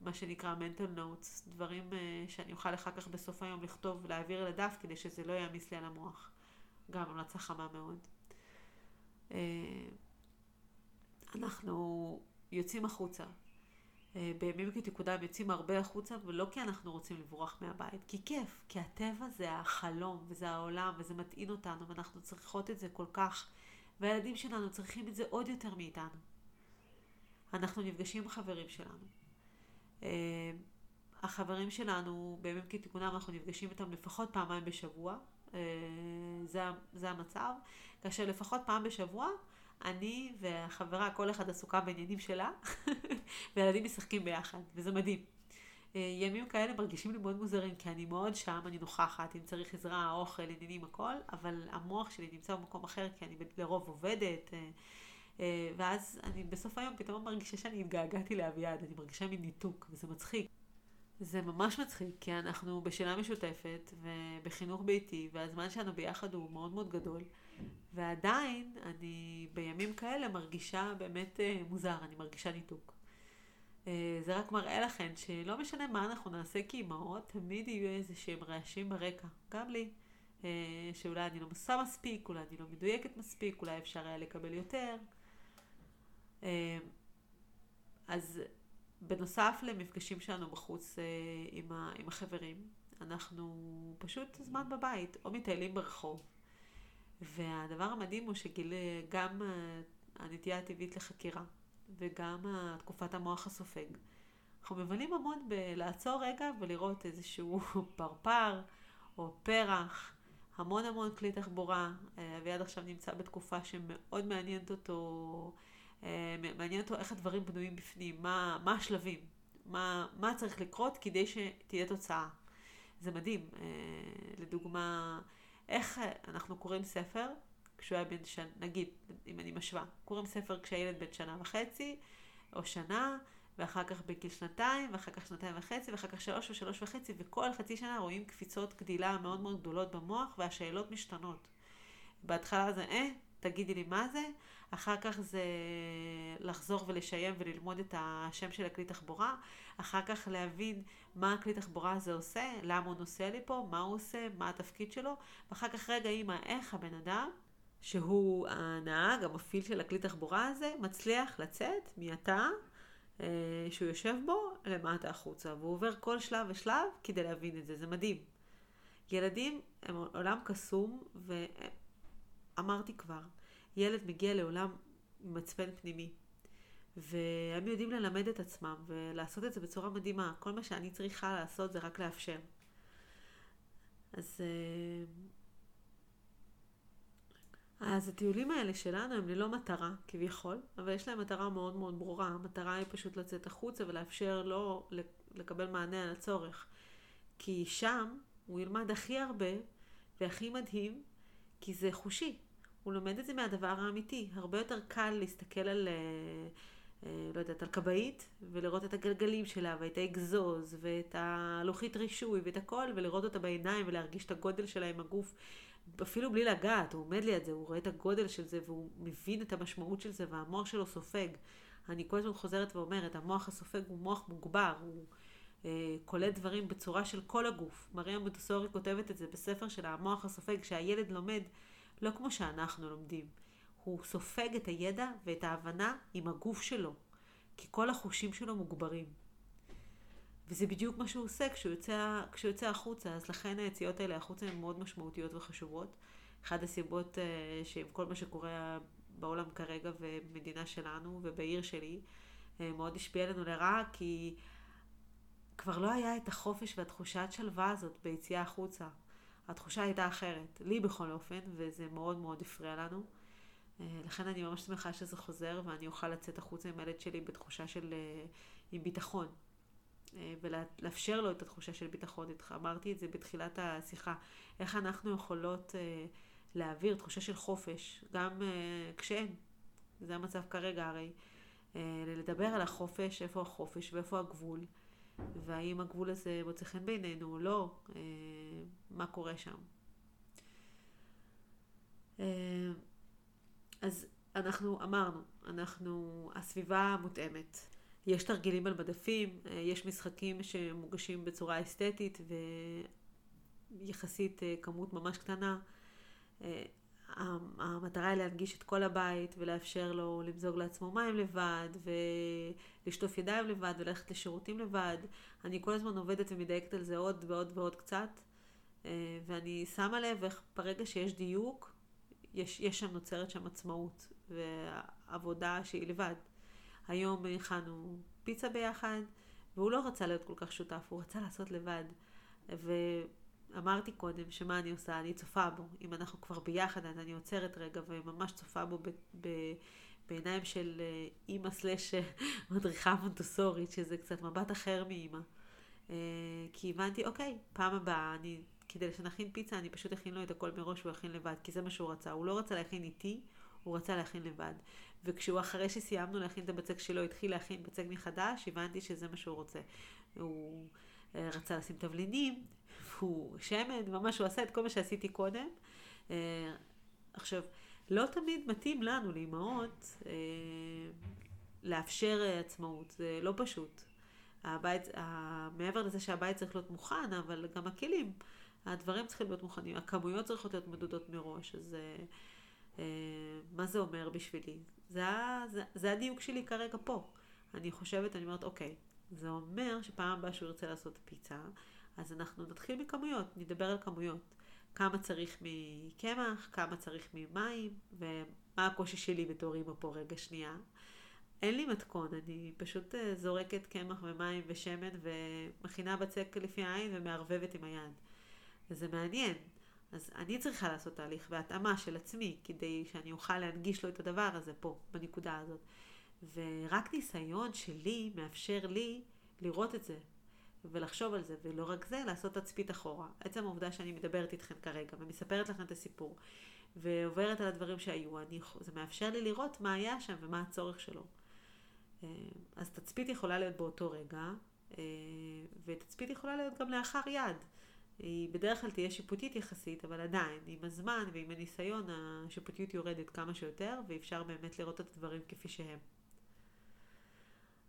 מה שנקרא mental notes, דברים שאני אוכל אחר כך בסוף היום לכתוב ולהעביר לדף כדי שזה לא יעמיס לי על המוח. גם המלצה חמה מאוד. אה, אנחנו יוצאים החוצה. אה, בימים כתיקודם יוצאים הרבה החוצה, ולא כי אנחנו רוצים לברוח מהבית, כי כיף, כי הטבע זה החלום, וזה העולם, וזה מטעין אותנו, ואנחנו צריכות את זה כל כך, והילדים שלנו צריכים את זה עוד יותר מאיתנו. אנחנו נפגשים עם חברים שלנו. אה, החברים שלנו, בימים כתיקונם אנחנו נפגשים איתם לפחות פעמיים בשבוע, זה, זה המצב, כאשר לפחות פעם בשבוע אני והחברה, כל אחד עסוקה בעניינים שלה, והילדים משחקים ביחד, וזה מדהים. אה, ימים כאלה מרגישים לי מאוד מוזרים, כי אני מאוד שם, אני נוכחת, אם צריך עזרה, אוכל, עניינים, הכל, אבל המוח שלי נמצא במקום אחר, כי אני לרוב עובדת, אה, ואז אני בסוף היום פתאום מרגישה שאני התגעגעתי לאביעד, אני מרגישה מין ניתוק, וזה מצחיק. זה ממש מצחיק, כי אנחנו בשינה משותפת ובחינוך ביתי, והזמן שלנו ביחד הוא מאוד מאוד גדול, ועדיין אני בימים כאלה מרגישה באמת אה, מוזר, אני מרגישה ניתוק. אה, זה רק מראה לכם שלא משנה מה אנחנו נעשה כאימהות, תמיד יהיו איזה שהם רעשים ברקע, גם לי. אה, שאולי אני לא עושה מספיק, אולי אני לא מדויקת מספיק, אולי אפשר היה לקבל יותר. אז בנוסף למפגשים שלנו בחוץ אה, עם, ה, עם החברים, אנחנו פשוט זמן בבית, או מטיילים ברחוב. והדבר המדהים הוא שגם אה, הנטייה הטבעית לחקירה, וגם תקופת המוח הסופג. אנחנו מבלים המון בלעצור רגע ולראות איזשהו פרפר או פרח, המון המון כלי תחבורה. אה, אביעד עכשיו נמצא בתקופה שמאוד מעניינת אותו אה, מעניין אותו איך הדברים בנויים בפנים, מה, מה השלבים, מה, מה צריך לקרות כדי שתהיה תוצאה. זה מדהים. אה, לדוגמה, איך אנחנו קוראים ספר כשהוא היה בן שנה, נגיד, אם אני משווה, קוראים ספר כשהילד בן שנה וחצי, או שנה, ואחר כך בגיל שנתיים, ואחר כך שנתיים וחצי, ואחר כך שלוש ושלוש וחצי, וכל חצי שנה רואים קפיצות גדילה מאוד מאוד גדולות במוח, והשאלות משתנות. בהתחלה זה, אה, תגידי לי מה זה, אחר כך זה לחזור ולשיים וללמוד את השם של הכלי תחבורה, אחר כך להבין מה הכלי תחבורה הזה עושה, למה הוא נוסע לי פה, מה הוא עושה, מה התפקיד שלו, ואחר כך רגע אימא, איך הבן אדם, שהוא הנהג, המפעיל של הכלי תחבורה הזה, מצליח לצאת מהתא אה, שהוא יושב בו למטה החוצה, והוא עובר כל שלב ושלב כדי להבין את זה, זה מדהים. ילדים הם עולם קסום, ואמרתי כבר, ילד מגיע לעולם עם מצפן פנימי. והם יודעים ללמד את עצמם ולעשות את זה בצורה מדהימה. כל מה שאני צריכה לעשות זה רק לאפשר. אז, אה, אז הטיולים האלה שלנו הם ללא מטרה כביכול, אבל יש להם מטרה מאוד מאוד ברורה. המטרה היא פשוט לצאת החוצה ולאפשר לו לקבל מענה על הצורך. כי שם הוא ילמד הכי הרבה והכי מדהים, כי זה חושי. הוא לומד את זה מהדבר האמיתי. הרבה יותר קל להסתכל על, אה, אה, לא יודעת, על כבאית, ולראות את הגלגלים שלה, ואת האגזוז, ואת הלוחית רישוי, ואת הכל, ולראות אותה בעיניים, ולהרגיש את הגודל שלה עם הגוף, אפילו בלי לגעת, הוא עומד ליד זה, הוא רואה את הגודל של זה, והוא מבין את המשמעות של זה, והמוח שלו סופג. אני כל הזמן חוזרת ואומרת, המוח הסופג הוא מוח מוגבר, הוא... אה, קולט דברים בצורה של כל הגוף. מריה מוטסורי כותבת את זה בספר של המוח הסופג, שהילד לומד לא כמו שאנחנו לומדים. הוא סופג את הידע ואת ההבנה עם הגוף שלו, כי כל החושים שלו מוגברים. וזה בדיוק מה שהוא עושה כשהוא יוצא, כשהוא יוצא החוצה, אז לכן היציאות האלה החוצה הן מאוד משמעותיות וחשובות. אחת הסיבות uh, שעם כל מה שקורה בעולם כרגע ובמדינה שלנו ובעיר שלי. אה, מאוד השפיע עלינו לרעה, כי כבר לא היה את החופש והתחושת שלווה הזאת ביציאה החוצה. התחושה הייתה אחרת, לי בכל אופן, וזה מאוד מאוד הפריע לנו. אה, לכן אני ממש שמחה שזה חוזר, ואני אוכל לצאת החוצה עם הילד שלי בתחושה של... אה, עם ביטחון. ולאפשר לו את התחושה של ביטחון. אמרתי את זה בתחילת השיחה. איך אנחנו יכולות להעביר תחושה של חופש, גם כשאין. זה המצב כרגע הרי. אה, לדבר על החופש, איפה החופש ואיפה הגבול, והאם הגבול הזה מוצא חן בעינינו או לא, אה, מה קורה שם. אה, אז אנחנו אמרנו, אנחנו, הסביבה מותאמת. יש תרגילים על מדפים, יש משחקים שמוגשים בצורה אסתטית ויחסית כמות ממש קטנה. המטרה היא להנגיש את כל הבית ולאפשר לו למזוג לעצמו מים לבד ולשטוף ידיים לבד וללכת לשירותים לבד. אני כל הזמן עובדת ומדייקת על זה עוד ועוד ועוד קצת אה, ואני שמה לב איך ברגע שיש דיוק יש, יש שם נוצרת שם עצמאות ועבודה שהיא לבד. היום הכנו פיצה ביחד והוא לא רצה להיות כל כך שותף, הוא רצה לעשות לבד. ו... אמרתי קודם שמה אני עושה, אני צופה בו. אם אנחנו כבר ביחד, אז אני עוצרת רגע וממש צופה בו ב, ב, בעיניים של אה, אימא סלש אה, מדריכה מונטוסורית, שזה קצת מבט אחר מאימא. אה, כי הבנתי, אוקיי, פעם הבאה, אני, כדי שנכין פיצה, אני פשוט אכין לו את הכל מראש והוא יכין לבד, כי זה מה שהוא רצה. הוא לא רצה להכין איתי, הוא רצה להכין לבד. וכשהוא אחרי שסיימנו להכין את הבצק שלו, התחיל להכין בצק מחדש, הבנתי שזה מה שהוא רוצה. הוא רצה לשים תבלינים, הוא שמן, ממש הוא עשה את כל מה שעשיתי קודם. אה, עכשיו, לא תמיד מתאים לנו, לאימהות, אה, לאפשר עצמאות, זה לא פשוט. הבית, מעבר לזה שהבית צריך להיות מוכן, אבל גם הכלים, הדברים צריכים להיות מוכנים, הכמויות צריכות להיות מדודות מראש, אז אה, מה זה אומר בשבילי? זה, זה, זה הדיוק שלי כרגע פה. אני חושבת, אני אומרת, אוקיי, זה אומר שפעם הבאה שהוא ירצה לעשות פיצה, אז אנחנו נתחיל מכמויות, נדבר על כמויות. כמה צריך מקמח, כמה צריך ממים, ומה הקושי שלי בתור אימא פה רגע שנייה. אין לי מתכון, אני פשוט אה, זורקת קמח ומים ושמן ומכינה בצק לפי העין ומערבבת עם היד. וזה מעניין. אז אני צריכה לעשות תהליך והתאמה של עצמי כדי שאני אוכל להנגיש לו את הדבר הזה פה, בנקודה הזאת. ורק ניסיון שלי מאפשר לי לראות את זה ולחשוב על זה, ולא רק זה, לעשות תצפית אחורה. עצם העובדה שאני מדברת איתכם כרגע ומספרת לכם את הסיפור, ועוברת על הדברים שהיו, אני, זה מאפשר לי לראות מה היה שם ומה הצורך שלו. אה, אז תצפית יכולה להיות באותו רגע, אה, ותצפית יכולה להיות גם לאחר יד. היא בדרך כלל תהיה שיפוטית יחסית, אבל עדיין, עם הזמן ועם הניסיון, השיפוטיות יורדת כמה שיותר, ואפשר באמת לראות את הדברים כפי שהם.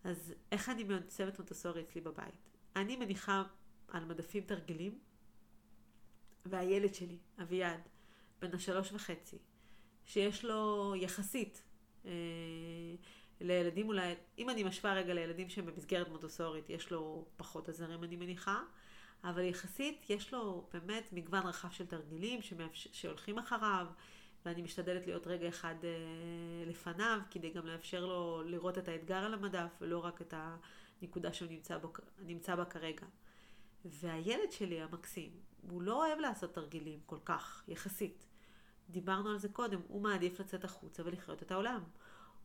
אז איך אני מעצבת מונטסורי אצלי בבית? אני מניחה על מדפים תרגילים, והילד שלי, אביעד, בן השלוש וחצי, שיש לו יחסית אה, לילדים אולי, אם אני משווה רגע לילדים שהם במסגרת מונטסורית, יש לו פחות עזרים אני מניחה, אבל יחסית יש לו באמת מגוון רחב של תרגילים שמאפש... שהולכים אחריו, ואני משתדלת להיות רגע אחד אה, לפניו, כדי גם לאפשר לו לראות את האתגר על המדף, ולא רק את הנקודה שהוא נמצא, בו, נמצא בה כרגע. והילד שלי המקסים, הוא לא אוהב לעשות תרגילים כל כך, יחסית. דיברנו על זה קודם, הוא מעדיף לצאת החוצה ולחיות את העולם.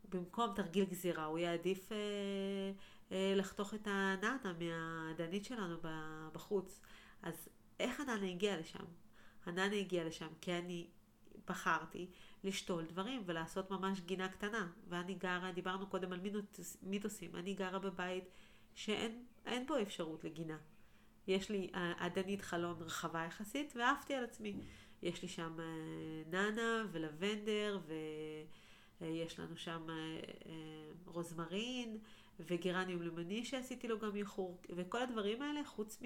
במקום תרגיל גזירה, הוא יעדיף אה, אה, לחתוך את הנאנה מהדנית שלנו בחוץ. אז איך הנאנה הגיעה לשם? הנאנה הגיעה לשם כי אני בחרתי לשתול דברים ולעשות ממש גינה קטנה. ואני גרה, דיברנו קודם על מיתוס, מיתוסים, אני גרה בבית שאין בו אפשרות לגינה. יש לי עדנית חלון רחבה יחסית ועפתי על עצמי. יש לי שם אה, נאנה ולבנדר ויש לנו שם אה, אה, רוזמרין וגרניום למני שעשיתי לו גם איחור וכל הדברים האלה חוץ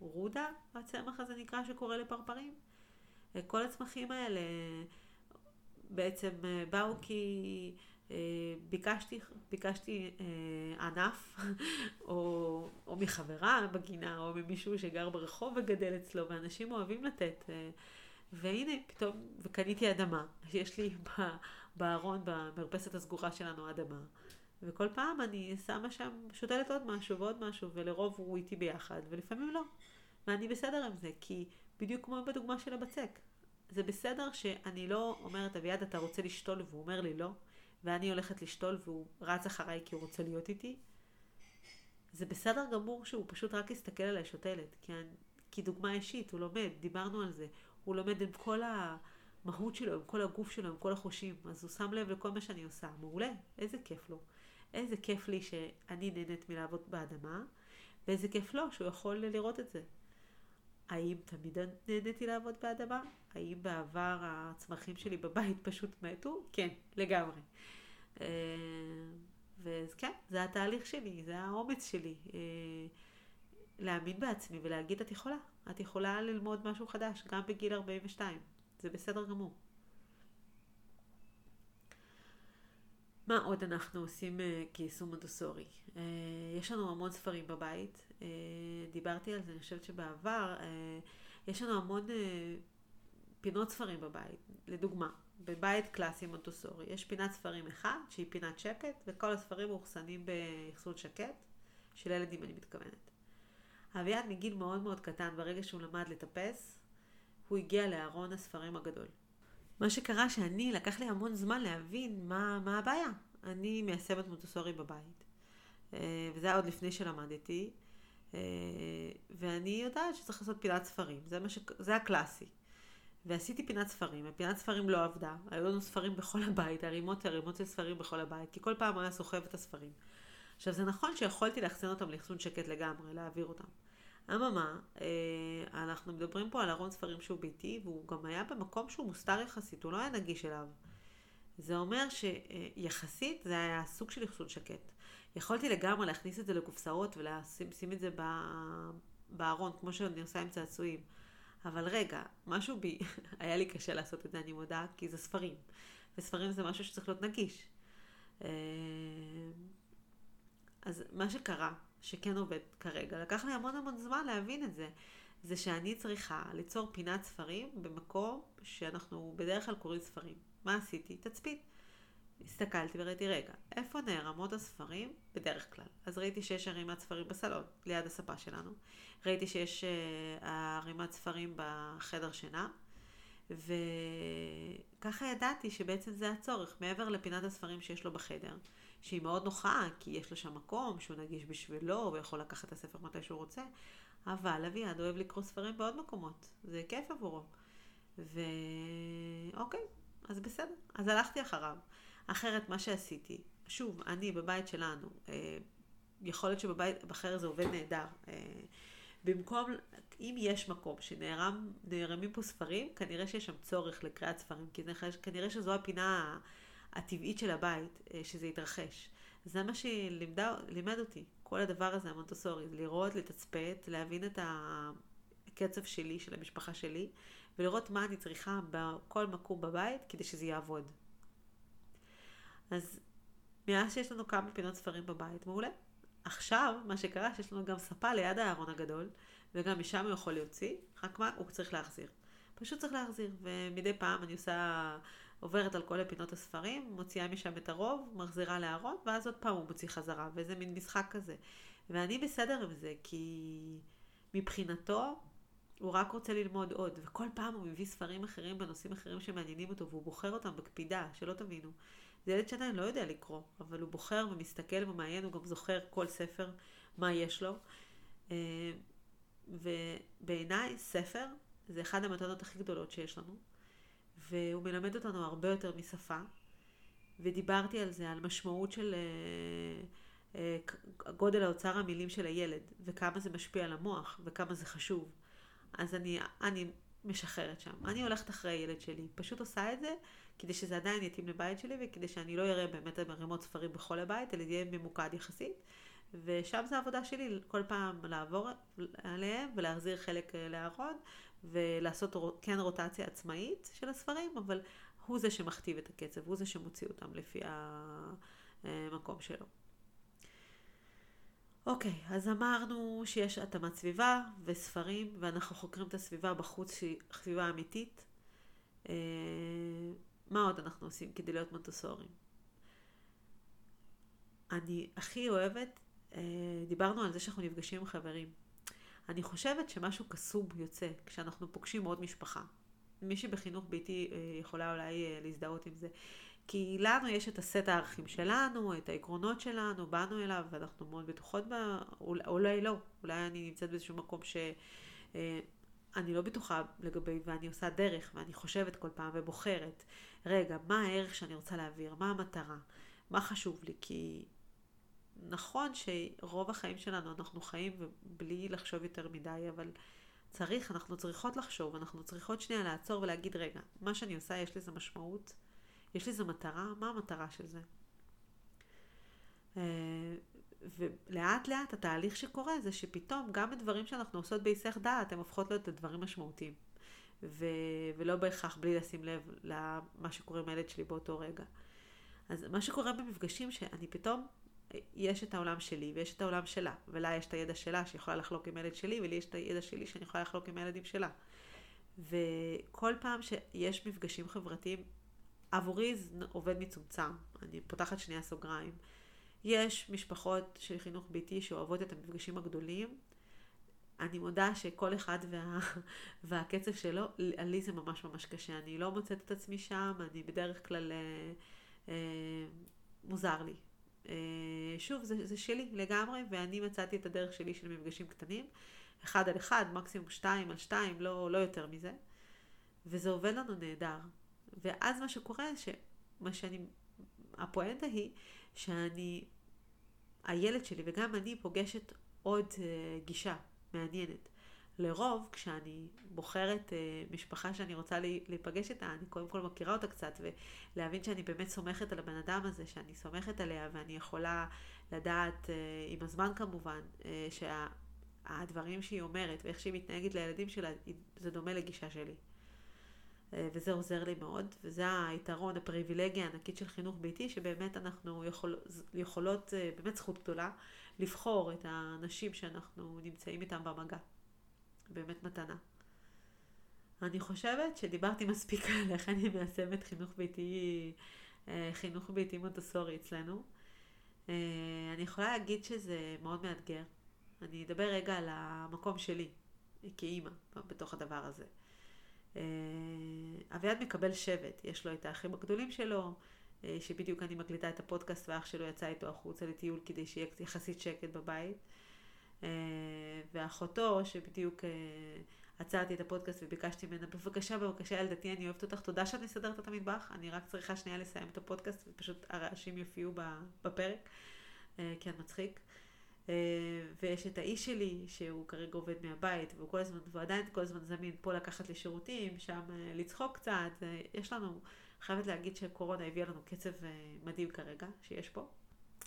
מרודה, הצמח הזה נקרא שקורא לפרפרים. כל הצמחים האלה בעצם אה, באו כי אה, ביקשתי, ביקשתי אה, ענף, או, או מחברה בגינה, או ממישהו שגר ברחוב וגדל אצלו, ואנשים אוהבים לתת. והנה, פתאום, וקניתי אדמה. יש לי בארון, במרפסת הסגורה שלנו אדמה. וכל פעם אני שמה שם, שותלת עוד משהו ועוד משהו, ולרוב הוא איתי ביחד, ולפעמים לא. ואני בסדר עם זה, כי בדיוק כמו בדוגמה של הבצק. זה בסדר שאני לא אומרת, אביעד, אתה רוצה לשתול, והוא אומר לי לא, ואני הולכת לשתול והוא רץ אחריי כי הוא רוצה להיות איתי. זה בסדר גמור שהוא פשוט רק יסתכל עליי שותלת, כי, אני, כי דוגמה אישית, הוא לומד, דיברנו על זה, הוא לומד עם כל המהות שלו, עם כל הגוף שלו, עם כל החושים, אז הוא שם לב לכל מה שאני עושה, מעולה, איזה כיף לו. איזה כיף לי שאני נהנית מלעבוד באדמה, ואיזה כיף לו שהוא יכול לראות את זה. האם תמיד נהניתי לעבוד באדמה? האם בעבר הצמחים שלי בבית פשוט מתו? כן, לגמרי. אה, וכן, זה התהליך שלי, זה האומץ שלי. אה, להאמין בעצמי ולהגיד את יכולה. את יכולה ללמוד משהו חדש, גם בגיל 42. זה בסדר גמור. מה עוד אנחנו עושים uh, כיישום מונטסורי? Uh, יש לנו המון ספרים בבית, uh, דיברתי על זה, אני חושבת שבעבר, יש לנו המון פינות ספרים בבית. לדוגמה, בבית קלאסי מונטסורי, יש פינת ספרים אחד, שהיא פינת שקט, וכל הספרים מאוחסנים באחסון שקט, של ילדים אני מתכוונת. אביעד מגיל מאוד מאוד קטן, ברגע שהוא למד לטפס, הוא הגיע לארון הספרים הגדול. מה שקרה שאני, לקח לי המון זמן להבין מה, מה הבעיה. אני מיישמת מוטוסורי בבית. אה, וזה היה עוד לפני שלמדתי. אה, ואני יודעת שצריך לעשות פינת ספרים. זה, ש... זה הקלאסי. ועשיתי פינת ספרים, ופינת ספרים לא עבדה. היו לנו ספרים בכל הבית, ערימות ערימות של ספרים בכל הבית, כי כל פעם היה סוחב את הספרים. עכשיו, זה נכון שיכולתי לאחסן אותם לאחסון שקט לגמרי, להעביר אותם. אממה, אה, אנחנו מדברים פה על ארון ספרים שהוא ביתי, והוא גם היה במקום שהוא מוסתר יחסית, הוא לא היה נגיש אליו. זה אומר שיחסית זה היה סוג של אחסון שקט. יכולתי לגמרי להכניס את זה לקופסאות ולשים את זה בארון, כמו שאני עושה עם צעצועים. אבל רגע, משהו בי, היה לי קשה לעשות את זה, אני מודה, כי זה ספרים. וספרים זה משהו שצריך להיות נגיש. אה, אז מה שקרה, שכן עובד כרגע, לקח לי המון המון זמן להבין את זה, זה שאני צריכה ליצור פינת ספרים במקום שאנחנו בדרך כלל קוראים ספרים. מה עשיתי? תצפית. הסתכלתי וראיתי, רגע, איפה נערמות הספרים? בדרך כלל. אז ראיתי שיש ערימת ספרים בסלון, ליד הספה שלנו. ראיתי שיש uh, ערימת ספרים בחדר שינה. וככה ידעתי שבעצם זה הצורך, מעבר לפינת הספרים שיש לו בחדר, שהיא מאוד נוחה, כי יש לו שם מקום שהוא נגיש בשבילו, הוא יכול לקחת את הספר מתי שהוא רוצה, אבל אביעד אוהב לקרוא ספרים בעוד מקומות, זה כיף עבורו. ואוקיי, אז בסדר, אז הלכתי אחריו. אחרת מה שעשיתי, שוב, אני בבית שלנו, אה, יכול להיות שבבית אחר זה עובד נהדר. אה, במקום, אם יש מקום שנערמים פה ספרים, כנראה שיש שם צורך לקריאת ספרים, כי כנראה שזו הפינה הטבעית של הבית, אה, שזה יתרחש. זה מה שלימד אותי, כל הדבר הזה, המונטוסורי, לראות, לתצפת, להבין את הקצב שלי, של המשפחה שלי, ולראות מה אני צריכה בכל מקום בבית כדי שזה יעבוד. אז מאז שיש לנו כמה פינות ספרים בבית, מעולה. עכשיו, מה שקרה, שיש לנו גם ספה ליד הארון הגדול, וגם משם הוא יכול להוציא, רק מה? הוא צריך להחזיר. פשוט צריך להחזיר, ומדי פעם אני עושה, עוברת על כל הפינות הספרים, מוציאה משם את הרוב, מחזירה לארון, ואז עוד פעם הוא מוציא חזרה, וזה מין משחק כזה. ואני בסדר עם זה, כי מבחינתו, הוא רק רוצה ללמוד עוד, וכל פעם הוא מביא ספרים אחרים בנושאים אחרים שמעניינים אותו, והוא בוחר אותם בקפידה, שלא תבינו. זה ילד שעדיין לא יודע לקרוא, אבל הוא בוחר ומסתכל ומעיין, הוא גם זוכר כל ספר, מה יש לו. אה, ובעיניי ספר זה אחד המתנות הכי גדולות שיש לנו, והוא מלמד אותנו הרבה יותר משפה, ודיברתי על זה, על משמעות של אה, אה, גודל האוצר המילים של הילד, וכמה זה משפיע על המוח, וכמה זה חשוב. אז אני, אני משחררת שם. אני הולכת אחרי הילד שלי, פשוט עושה את זה כדי שזה עדיין יתאים לבית שלי וכדי שאני לא אראה באמת מרימות ספרים בכל הבית, אלא יהיה ממוקד יחסית. ושם זה העבודה שלי, כל פעם לעבור עליהם ולהחזיר חלק אה, לארון ולעשות כן רוטציה עצמאית של הספרים, אבל הוא זה שמכתיב את הקצב, הוא זה שמוציא אותם לפי המקום שלו. אוקיי, אז אמרנו שיש התאמת סביבה וספרים, ואנחנו חוקרים את הסביבה בחוץ שהיא סביבה אמיתית. אה, מה עוד אנחנו עושים כדי להיות מונטסורים? אני הכי אוהבת, אה, דיברנו על זה שאנחנו נפגשים עם חברים. אני חושבת שמשהו קסום יוצא כשאנחנו פוגשים עוד משפחה. מי שבחינוך ביתי אה, יכולה אולי אה, להזדהות עם זה. כי לנו יש את הסט הערכים שלנו, את העקרונות שלנו, באנו אליו ואנחנו מאוד בטוחות בה, אולי לא, אולי אני נמצאת באיזשהו מקום שאני לא בטוחה לגבי, ואני עושה דרך, ואני חושבת כל פעם ובוחרת, רגע, מה הערך שאני רוצה להעביר, מה המטרה, מה חשוב לי, כי נכון שרוב החיים שלנו אנחנו חיים בלי לחשוב יותר מדי, אבל צריך, אנחנו צריכות לחשוב, אנחנו צריכות שנייה לעצור ולהגיד, רגע, מה שאני עושה יש לזה משמעות, יש לזה מטרה, מה המטרה של זה? אה, ולאט לאט התהליך שקורה זה שפתאום גם הדברים שאנחנו עושות בהיסח דעת, הן הופכות להיות הדברים משמעותיים. ו... ולא בהכרח בלי לשים לב למה שקורה עם הילד שלי באותו רגע. אז מה שקורה במפגשים, שאני פתאום יש את העולם שלי ויש את העולם שלה, ולה יש את הידע שלה שיכולה לחלוק עם הילד שלי, ולי יש את הידע שלי שאני יכולה לחלוק עם הילדים שלה. וכל פעם שיש מפגשים חברתיים, עבורי זה עובד מצומצם. אני פותחת שנייה סוגריים. יש משפחות של חינוך ביתי שאוהבות את המפגשים הגדולים. אני מודה שכל אחד וה... והקצב שלו, לי זה ממש ממש קשה. אני לא מוצאת את עצמי שם, אני בדרך כלל... אה, אה, מוזר לי. אה, שוב, זה, זה שלי לגמרי, ואני מצאתי את הדרך שלי של מפגשים קטנים, אחד על אחד, מקסימום שתיים על שתיים, לא, לא יותר מזה, וזה עובד לנו נהדר. ואז מה שקורה, שמה שאני, הפואנטה היא שאני, הילד שלי וגם אני פוגשת עוד uh, גישה מעניינת. לרוב, כשאני בוחרת אה, משפחה שאני רוצה להיפגש איתה, אני קודם כל מכירה אותה קצת, ולהבין שאני באמת סומכת על הבן אדם הזה, שאני סומכת עליה, ואני יכולה לדעת, אה, עם הזמן כמובן, אה, שהדברים שהיא אומרת ואיך שהיא מתנהגת לילדים שלה, זה דומה לגישה שלי. וזה עוזר לי מאוד, וזה היתרון, הפריבילגיה הענקית של חינוך ביתי, שבאמת אנחנו יכול, יכולות, באמת זכות גדולה, לבחור את האנשים שאנחנו נמצאים איתם במגע. באמת מתנה. אני חושבת שדיברתי מספיק על איך אני מיישמת חינוך ביתי, אה, חינוך ביתי מונטסורי אצלנו. אה, אני יכולה להגיד שזה מאוד מאתגר. אני אדבר רגע על המקום שלי, כאימא, בתוך הדבר הזה. אה, אביעד מקבל שבט, יש לו את האחים הגדולים שלו, שבדיוק אני מקליטה את הפודקאסט ואח שלו יצא איתו החוצה לטיול כדי שיהיה יחסית שקט בבית. אה, ואחותו, שבדיוק אה, עצרתי את הפודקאסט וביקשתי ממנה, בבקשה, בבקשה, ילדתי, אני אוהבת אותך, תודה שאת מסדרת את המטבח, אני רק צריכה שנייה לסיים את הפודקאסט, ופשוט הרעשים יופיעו בפרק, אה, כי את מצחיק. ויש את האיש שלי, שהוא כרגע עובד מהבית, והוא כל הזמן, והוא עדיין כל הזמן זמין פה לקחת לי שירותים, שם לצחוק קצת, יש לנו, חייבת להגיד שקורונה הביאה לנו קצב מדהים כרגע, שיש פה.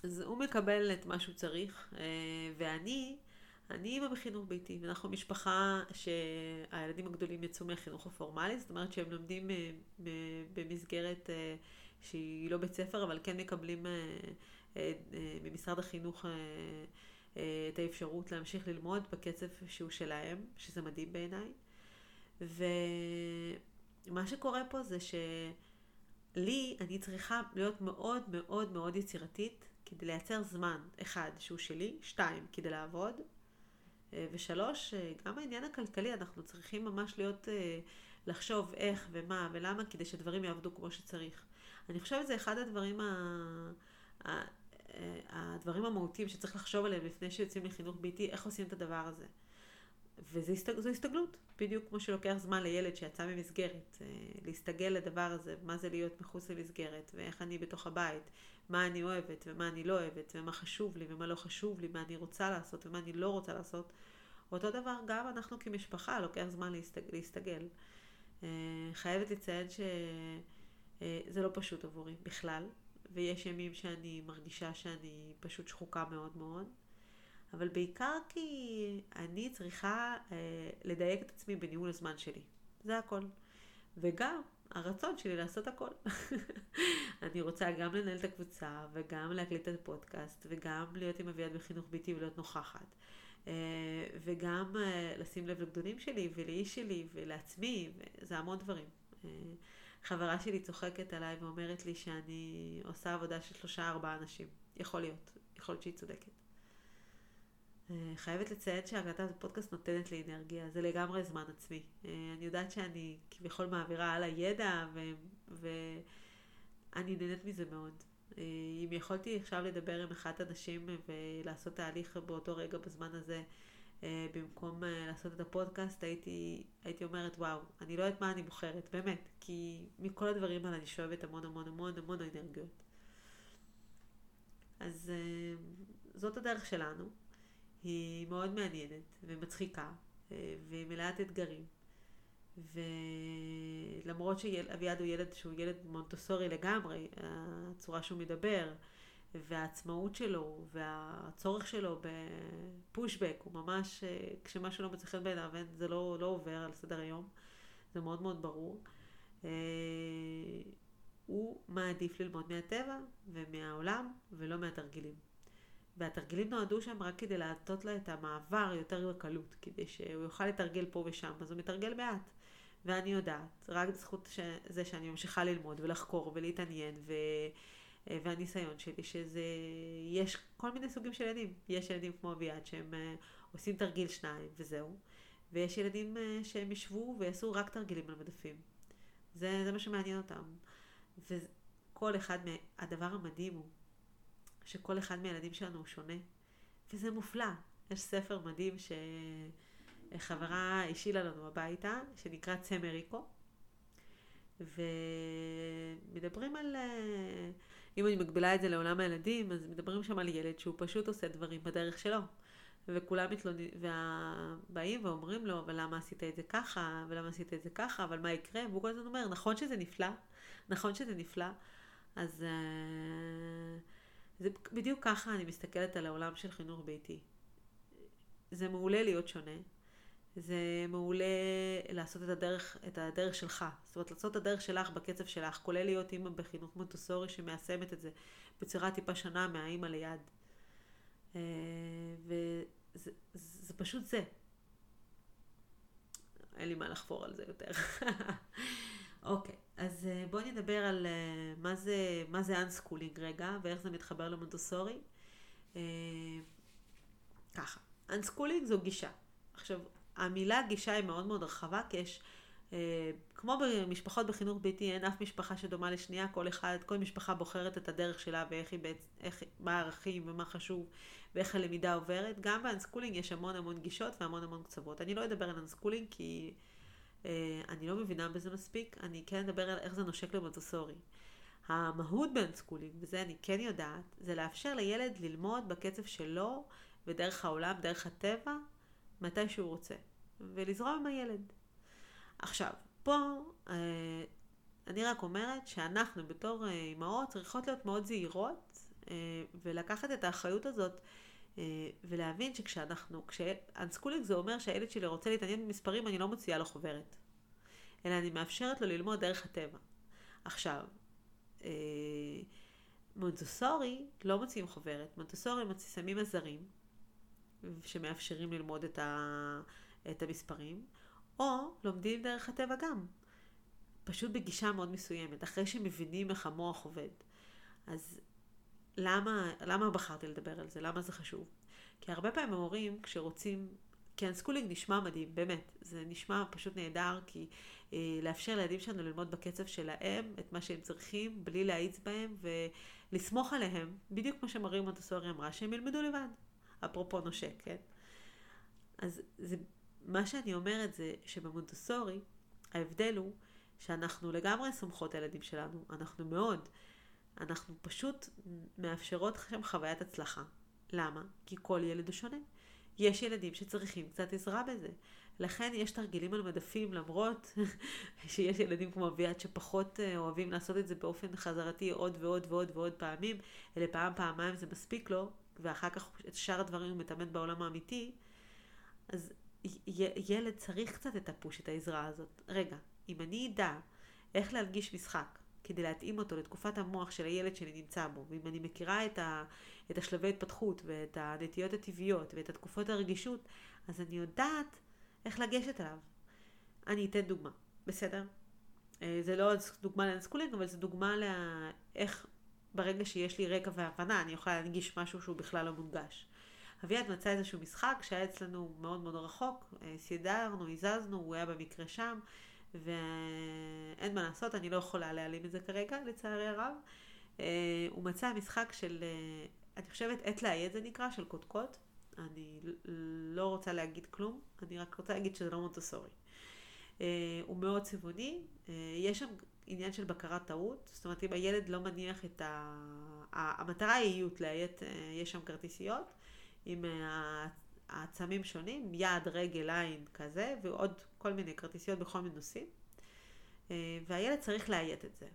אז הוא מקבל את מה שהוא צריך, אה, ואני, אני אימא בחינוך ביתי, ואנחנו משפחה שהילדים הגדולים יצאו מהחינוך הפורמלי, זאת אומרת שהם לומדים אה, במסגרת אה, שהיא לא בית ספר, אבל כן מקבלים ממשרד החינוך את האפשרות להמשיך ללמוד בקצב שהוא שלהם, שזה מדהים בעיניי. ומה שקורה פה זה שלי, אני צריכה להיות מאוד מאוד מאוד יצירתית כדי לייצר זמן, אחד, שהוא שלי, שתיים, כדי לעבוד, אה, ושלוש, אה, גם העניין הכלכלי, אנחנו צריכים ממש להיות, אה, לחשוב איך ומה ולמה, כדי שדברים יעבדו כמו שצריך. אני חושבת שזה אחד הדברים, ה... הדברים המהותיים שצריך לחשוב עליהם לפני שיוצאים לחינוך ביתי, איך עושים את הדבר הזה. וזו הסתגלות, בדיוק כמו שלוקח זמן לילד שיצא ממסגרת, להסתגל לדבר הזה, מה זה להיות מחוץ למסגרת, ואיך אני בתוך הבית, מה אני אוהבת ומה אני לא אוהבת, ומה חשוב לי ומה לא חשוב לי, מה אני רוצה לעשות ומה אני לא רוצה לעשות. אותו דבר גם אנחנו כמשפחה, לוקח זמן להסתג, להסתגל. אה, חייבת לציין שזה לא פשוט עבורי בכלל, ויש ימים שאני מרגישה שאני פשוט שחוקה מאוד מאוד, אבל בעיקר כי אני צריכה אה, לדייק את עצמי בניהול הזמן שלי. זה הכל. וגם הרצון שלי לעשות הכל. אני רוצה גם לנהל את הקבוצה, וגם להקליט את הפודקאסט, וגם להיות עם אביעד בחינוך ביתי ולהיות נוכחת. אה, וגם אה, לשים לב לגדולים שלי, ולאיש שלי, ולעצמי, וזה המון דברים. אה, חברה שלי צוחקת עליי ואומרת לי שאני עושה עבודה של שלושה ארבעה אנשים. יכול להיות, יכול להיות שהיא צודקת. אה, חייבת לציין שהקלטת הפודקאסט נותנת לי אנרגיה, זה לגמרי זמן עצמי. אה, אני יודעת שאני כביכול מעבירה על הידע ואני נהנית מזה מאוד. אה, אם יכולתי עכשיו לדבר עם אחת הנשים ולעשות תהליך באותו רגע בזמן הזה, במקום לעשות את הפודקאסט, הייתי, הייתי אומרת, וואו, אני לא יודעת מה אני בוחרת, באמת, כי מכל הדברים האלה אני שואבת המון המון המון המון אנרגיות. אז זאת הדרך שלנו. היא מאוד מעניינת ומצחיקה אה, והיא מלאת אתגרים. ולמרות שאביעד הוא ילד שהוא ילד מונטוסורי לגמרי, הצורה שהוא מדבר והעצמאות שלו והצורך שלו בפושבק הוא ממש, אה, כשמשהו לא מצא חן בעיניו זה לא, לא עובר על סדר היום, זה מאוד מאוד ברור. אה, הוא מעדיף ללמוד מהטבע ומהעולם ולא מהתרגילים. והתרגילים נועדו שם רק כדי להטות לה את המעבר יותר בקלות, כדי שהוא יוכל לתרגל פה ושם, אז הוא מתרגל מעט. ואני יודעת, רק בזכות ש... זה שאני ממשיכה ללמוד ולחקור ולהתעניין ו... והניסיון שלי, שזה, יש כל מיני סוגים של ילדים. יש ילדים כמו אביעד שהם uh, עושים תרגיל שניים וזהו, ויש ילדים uh, שהם ישבו ויעשו רק תרגילים על מדפים. זה, זה מה שמעניין אותם. וכל אחד, מה... הדבר המדהים הוא שכל אחד מהילדים שלנו הוא שונה, וזה מופלא. יש ספר מדהים שחברה השאילה לנו הביתה, שנקרא צמריקו, ומדברים על, אם אני מגבילה את זה לעולם הילדים, אז מדברים שם על ילד שהוא פשוט עושה דברים בדרך שלו. וכולם מתלוננים, ובאים ואומרים לו, אבל למה עשית את זה ככה, ולמה עשית את זה ככה, אבל מה יקרה? והוא כל הזמן אומר, נכון שזה נפלא, נכון שזה נפלא, אז... Uh, זה בדיוק ככה אני מסתכלת על העולם של חינוך ביתי. זה מעולה להיות שונה. זה מעולה לעשות את הדרך, את הדרך שלך. זאת אומרת, לעשות את הדרך שלך בקצב שלך, כולל להיות אימא בחינוך מונטוסורי שמיישמת את זה בצורה טיפה שונה מהאימא ליד. אה, וזה זה פשוט זה. אין לי מה לחפור על זה יותר. אוקיי, אז אה, בואי נדבר על אה, מה זה, מה זה unschooling רגע, ואיך זה מתחבר למונטסורי. אה, ככה, unschooling זו גישה. עכשיו, המילה גישה היא מאוד מאוד רחבה, כי יש, כמו במשפחות בחינוך ביתי, אין אף משפחה שדומה לשנייה, כל אחד, כל משפחה בוחרת את הדרך שלה ואיך היא, איך, מה הערכים ומה חשוב ואיך הלמידה עוברת. גם ב unschooling יש המון המון גישות והמון המון קצוות. אני לא אדבר על unschooling כי... אה, אני לא מבינה בזה מספיק, אני כן אדבר על איך זה נושק למונטסורי. המהות ב unschooling, וזה אני כן יודעת, זה לאפשר לילד ללמוד בקצב שלו ודרך העולם, דרך הטבע, מתי שהוא רוצה, ולזרום עם הילד. עכשיו, פה אה, אני רק אומרת שאנחנו בתור אה, אימהות צריכות להיות מאוד זהירות ולקחת את האחריות הזאת ולהבין שכשאנחנו, כשאנסקולינג זה אומר שהילד שלי רוצה להתעניין במספרים, אני לא מוציאה לו חוברת. אלא אני מאפשרת לו ללמוד דרך הטבע. עכשיו, אה, מונטסורי לא מוציאים חוברת, מונטסורי שמים עזרים שמאפשרים ללמוד את, ה, את המספרים, או לומדים דרך הטבע גם, פשוט בגישה מאוד מסוימת, אחרי שמבינים איך המוח עובד. אז למה, למה בחרתי לדבר על זה? למה זה חשוב? כי הרבה פעמים ההורים, כשרוצים, כי unschooling נשמע מדהים, באמת, זה נשמע פשוט נהדר, כי אה, לאפשר לילדים שלנו ללמוד בקצב שלהם את מה שהם צריכים, בלי להאיץ בהם, ולסמוך עליהם, בדיוק כמו שמריה מונטסורי אמרה, שהם ילמדו לבד. אפרופו נושק, כן? אז זה, מה שאני אומרת זה שבמונטסורי, ההבדל הוא שאנחנו לגמרי סומכות הילדים שלנו, אנחנו מאוד. אנחנו פשוט מאפשרות לכם חוויית הצלחה. למה? כי כל ילד הוא שונה. יש ילדים שצריכים קצת עזרה בזה. לכן יש תרגילים על מדפים, למרות שיש ילדים כמו אביעד שפחות אה, אוהבים לעשות את זה באופן חזרתי עוד ועוד ועוד ועוד פעמים, אלא פעם, פעמיים זה מספיק לו, ואחר כך את שאר הדברים הוא מתאמן בעולם האמיתי, אז ילד צריך קצת את הפוש, את העזרה הזאת. רגע, אם אני אדע איך להנגיש משחק, כדי להתאים אותו לתקופת המוח של הילד שאני נמצא בו, ואם אני מכירה את, ה, את השלבי התפתחות ואת הנטיות הטבעיות ואת התקופות הרגישות, אז אני יודעת איך לגשת אליו. אני אתן דוגמה, בסדר? אה, זה לא דוגמה לאנסקולינג, אבל זו דוגמה לאיך ברגע שיש לי רקע והבנה, אני יכולה להנגיש משהו שהוא בכלל לא מונגש. אביעד מצא איזשהו משחק שהיה אצלנו מאוד מאוד רחוק, אה, סידרנו, הזזנו, הוא היה במקרה שם, ואין מה לעשות, אני לא יכולה להעלים את זה כרגע, לצערי הרב. אה, הוא מצא משחק של, אני חושבת, עת לאייד זה נקרא, של קודקוד. אני לא רוצה להגיד כלום, אני רק רוצה להגיד שזה לא מונטסורי. הוא מאוד צבעוני, יש שם עניין של בקרת טעות, זאת אומרת אם הילד לא מניח את ה... המטרה היא איות לאיית, אה, יש שם כרטיסיות אה, העצמים שונים, יד, רגל, עין כזה, ועוד כל מיני כרטיסיות בכל מיני נושאים. אה, והילד צריך לאיית את זה.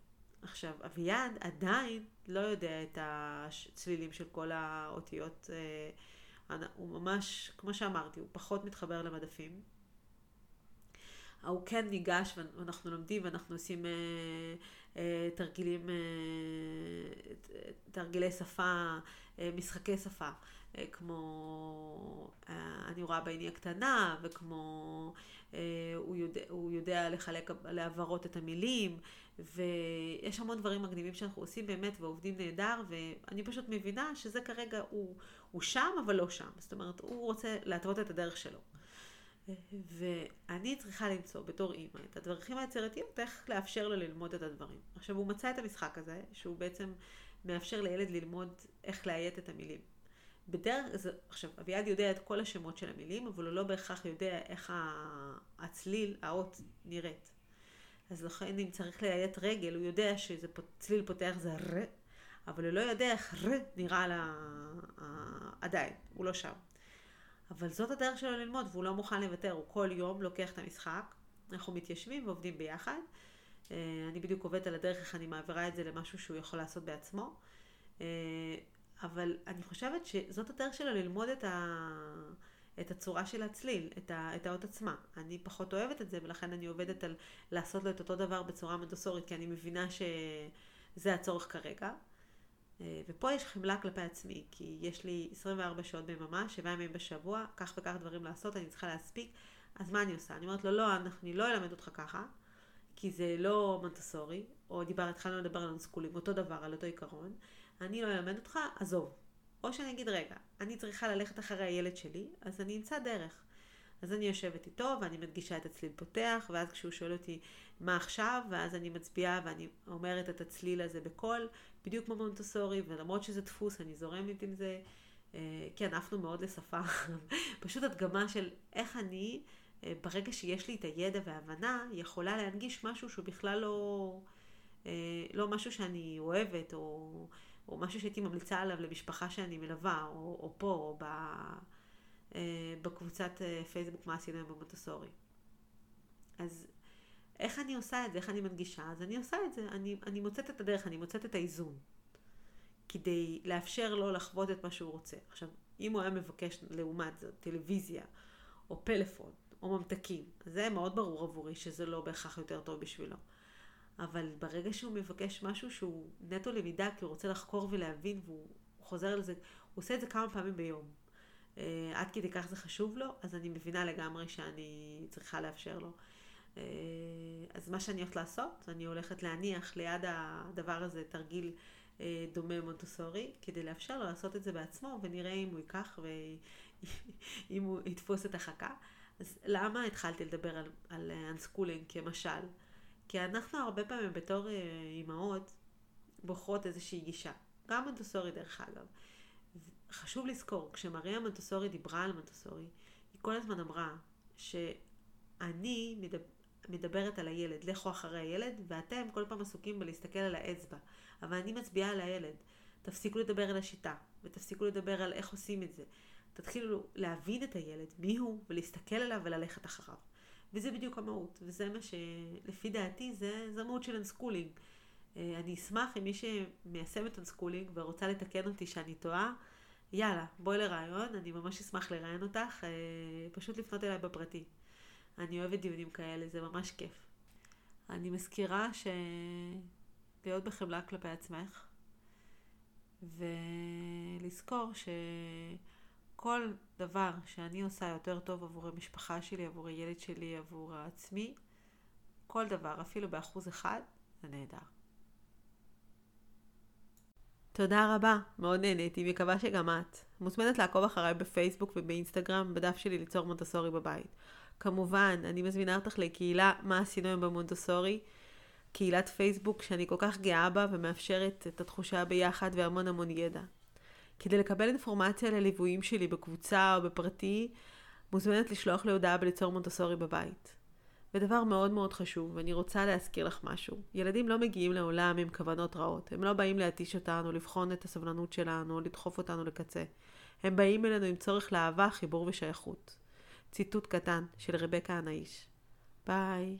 עכשיו, אביעד עדיין לא יודע את הצלילים של כל האותיות. הוא ממש, כמו שאמרתי, הוא פחות מתחבר למדפים. הוא כן ניגש ואנחנו לומדים ואנחנו עושים אה, אה, תרגילים, אה, תרגילי שפה, אה, משחקי שפה, אה, כמו אני רואה בעיני הקטנה וכמו הוא, יודע, הוא יודע לחלק להעברות את המילים ויש המון דברים מקדימים שאנחנו עושים באמת ועובדים נהדר ואני פשוט מבינה שזה כרגע הוא, הוא שם אבל לא שם, זאת אומרת הוא רוצה להתוות את הדרך שלו. ואני צריכה למצוא בתור אימא את הדרכים היצירתיות איך לאפשר לו ללמוד את הדברים. עכשיו הוא מצא את המשחק הזה, שהוא בעצם מאפשר לילד ללמוד איך לאיית את המילים. בדרך, זה, עכשיו אביעד יודע את כל השמות של המילים, אבל הוא לא בהכרח יודע איך הצליל, האות נראית. אז לכן אם צריך לאיית רגל, הוא יודע שזה צליל פותח זה ר, אבל הוא לא יודע איך ר נראה לה עדיין, הוא לא שם. אבל זאת הדרך שלו ללמוד, והוא לא מוכן לוותר, הוא כל יום לוקח את המשחק, אנחנו מתיישבים ועובדים ביחד. אה, אני בדיוק עובדת על הדרך איך אני מעבירה את זה למשהו שהוא יכול לעשות בעצמו. אה, אבל אני חושבת שזאת הדרך שלו ללמוד את, ה... את הצורה של הצליל, את, ה... את האות עצמה. אני פחות אוהבת את זה, ולכן אני עובדת על לעשות לו את אותו דבר בצורה מנדוסורית, כי אני מבינה שזה הצורך כרגע. ופה יש חמלה כלפי עצמי, כי יש לי 24 שעות ביממה, 7 ימים בשבוע, כך וכך דברים לעשות, אני צריכה להספיק, אז מה אני עושה? אני אומרת לו, לא, אני לא אלמד אותך ככה, כי זה לא מונטסורי, או דיבר, התחלנו לדבר על אונסקולים, אותו דבר, על אותו עיקרון, אני לא אלמד אותך, עזוב. או שאני אגיד, רגע, אני צריכה ללכת אחרי הילד שלי, אז אני אמצא דרך. אז אני יושבת איתו ואני מדגישה את הצליל פותח, ואז כשהוא שואל אותי מה עכשיו, ואז אני מצביעה ואני אומרת את הצליל הזה בקול, בדיוק כמו מונטסורי, ולמרות שזה דפוס, אני זורמת עם זה. אה, כן, עפנו מאוד לשפה. פשוט הדגמה של איך אני, אה, ברגע שיש לי את הידע וההבנה, יכולה להנגיש משהו שהוא בכלל לא, אה, לא משהו שאני אוהבת, או, או משהו שהייתי ממליצה עליו למשפחה שאני מלווה, או, או פה, או ב... בקבוצת פייסבוק מה עשינו עם המונטסורי. אז איך אני עושה את זה, איך אני מנגישה, אז אני עושה את זה, אני, אני מוצאת את הדרך, אני מוצאת את האיזון. כדי לאפשר לו לחוות את מה שהוא רוצה. עכשיו, אם הוא היה מבקש לעומת זאת טלוויזיה, או פלאפון, או ממתקים, זה מאוד ברור עבורי שזה לא בהכרח יותר טוב בשבילו. אבל ברגע שהוא מבקש משהו שהוא נטו למידה, כי הוא רוצה לחקור ולהבין, והוא חוזר על זה, הוא עושה את זה כמה פעמים ביום. אה, עד כדי כך זה חשוב לו, אז אני מבינה לגמרי שאני צריכה לאפשר לו. אה, אז מה שאני הולכת לעשות, אני הולכת להניח ליד הדבר הזה תרגיל אה, דומה מונטסורי, כדי לאפשר לו לעשות את זה בעצמו, ונראה אם הוא ייקח ואם הוא יתפוס את החכה. אז למה התחלתי לדבר על, על unschooling כמשל? כי אנחנו הרבה פעמים בתור אימהות בוחרות איזושהי גישה. גם מונטסורי דרך אגב. חשוב לזכור, כשמריה מונטסורי דיברה על מונטסורי, היא כל הזמן אמרה שאני מדבר... מדברת על הילד, לכו אחרי הילד, ואתם כל פעם עסוקים בלהסתכל על האצבע. אבל אני מצביעה על הילד. תפסיקו לדבר על השיטה, ותפסיקו לדבר על איך עושים את זה. תתחילו להבין את הילד, מי הוא, ולהסתכל עליו וללכת אחריו. וזה בדיוק המהות, וזה מה שלפי דעתי זה, זה המהות של unschooling. אני אשמח אם מי שמיישמת unschooling ורוצה לתקן אותי שאני טועה, יאללה, בואי לרעיון, אני ממש אשמח לראיין אותך, אה, פשוט לפנות אליי בפרטי. אני אוהבת דיונים כאלה, זה ממש כיף. אני מזכירה שלהיות בחמלה כלפי עצמך, ולזכור שכל דבר שאני עושה יותר טוב עבור המשפחה שלי, עבור הילד שלי, עבור עצמי, כל דבר, אפילו באחוז אחד, זה נהדר. תודה רבה, מאוד נהניתי, מקווה שגם את. מוזמנת לעקוב אחריי בפייסבוק ובאינסטגרם, בדף שלי ליצור מונטסורי בבית. כמובן, אני מזמינה אותך לקהילה מה עשינו היום במונטסורי, קהילת פייסבוק שאני כל כך גאה בה ומאפשרת את התחושה ביחד והמון המון ידע. כדי לקבל אינפורמציה לליוויים שלי בקבוצה או בפרטי, מוזמנת לשלוח לי הודעה בליצור מונטסורי בבית. ודבר מאוד מאוד חשוב, ואני רוצה להזכיר לך משהו. ילדים לא מגיעים לעולם עם כוונות רעות. הם לא באים להתיש אותנו, לבחון את הסבלנות שלנו, לדחוף אותנו לקצה. הם באים אלינו עם צורך לאהבה, חיבור ושייכות. ציטוט קטן של רבקה הנאיש. ביי.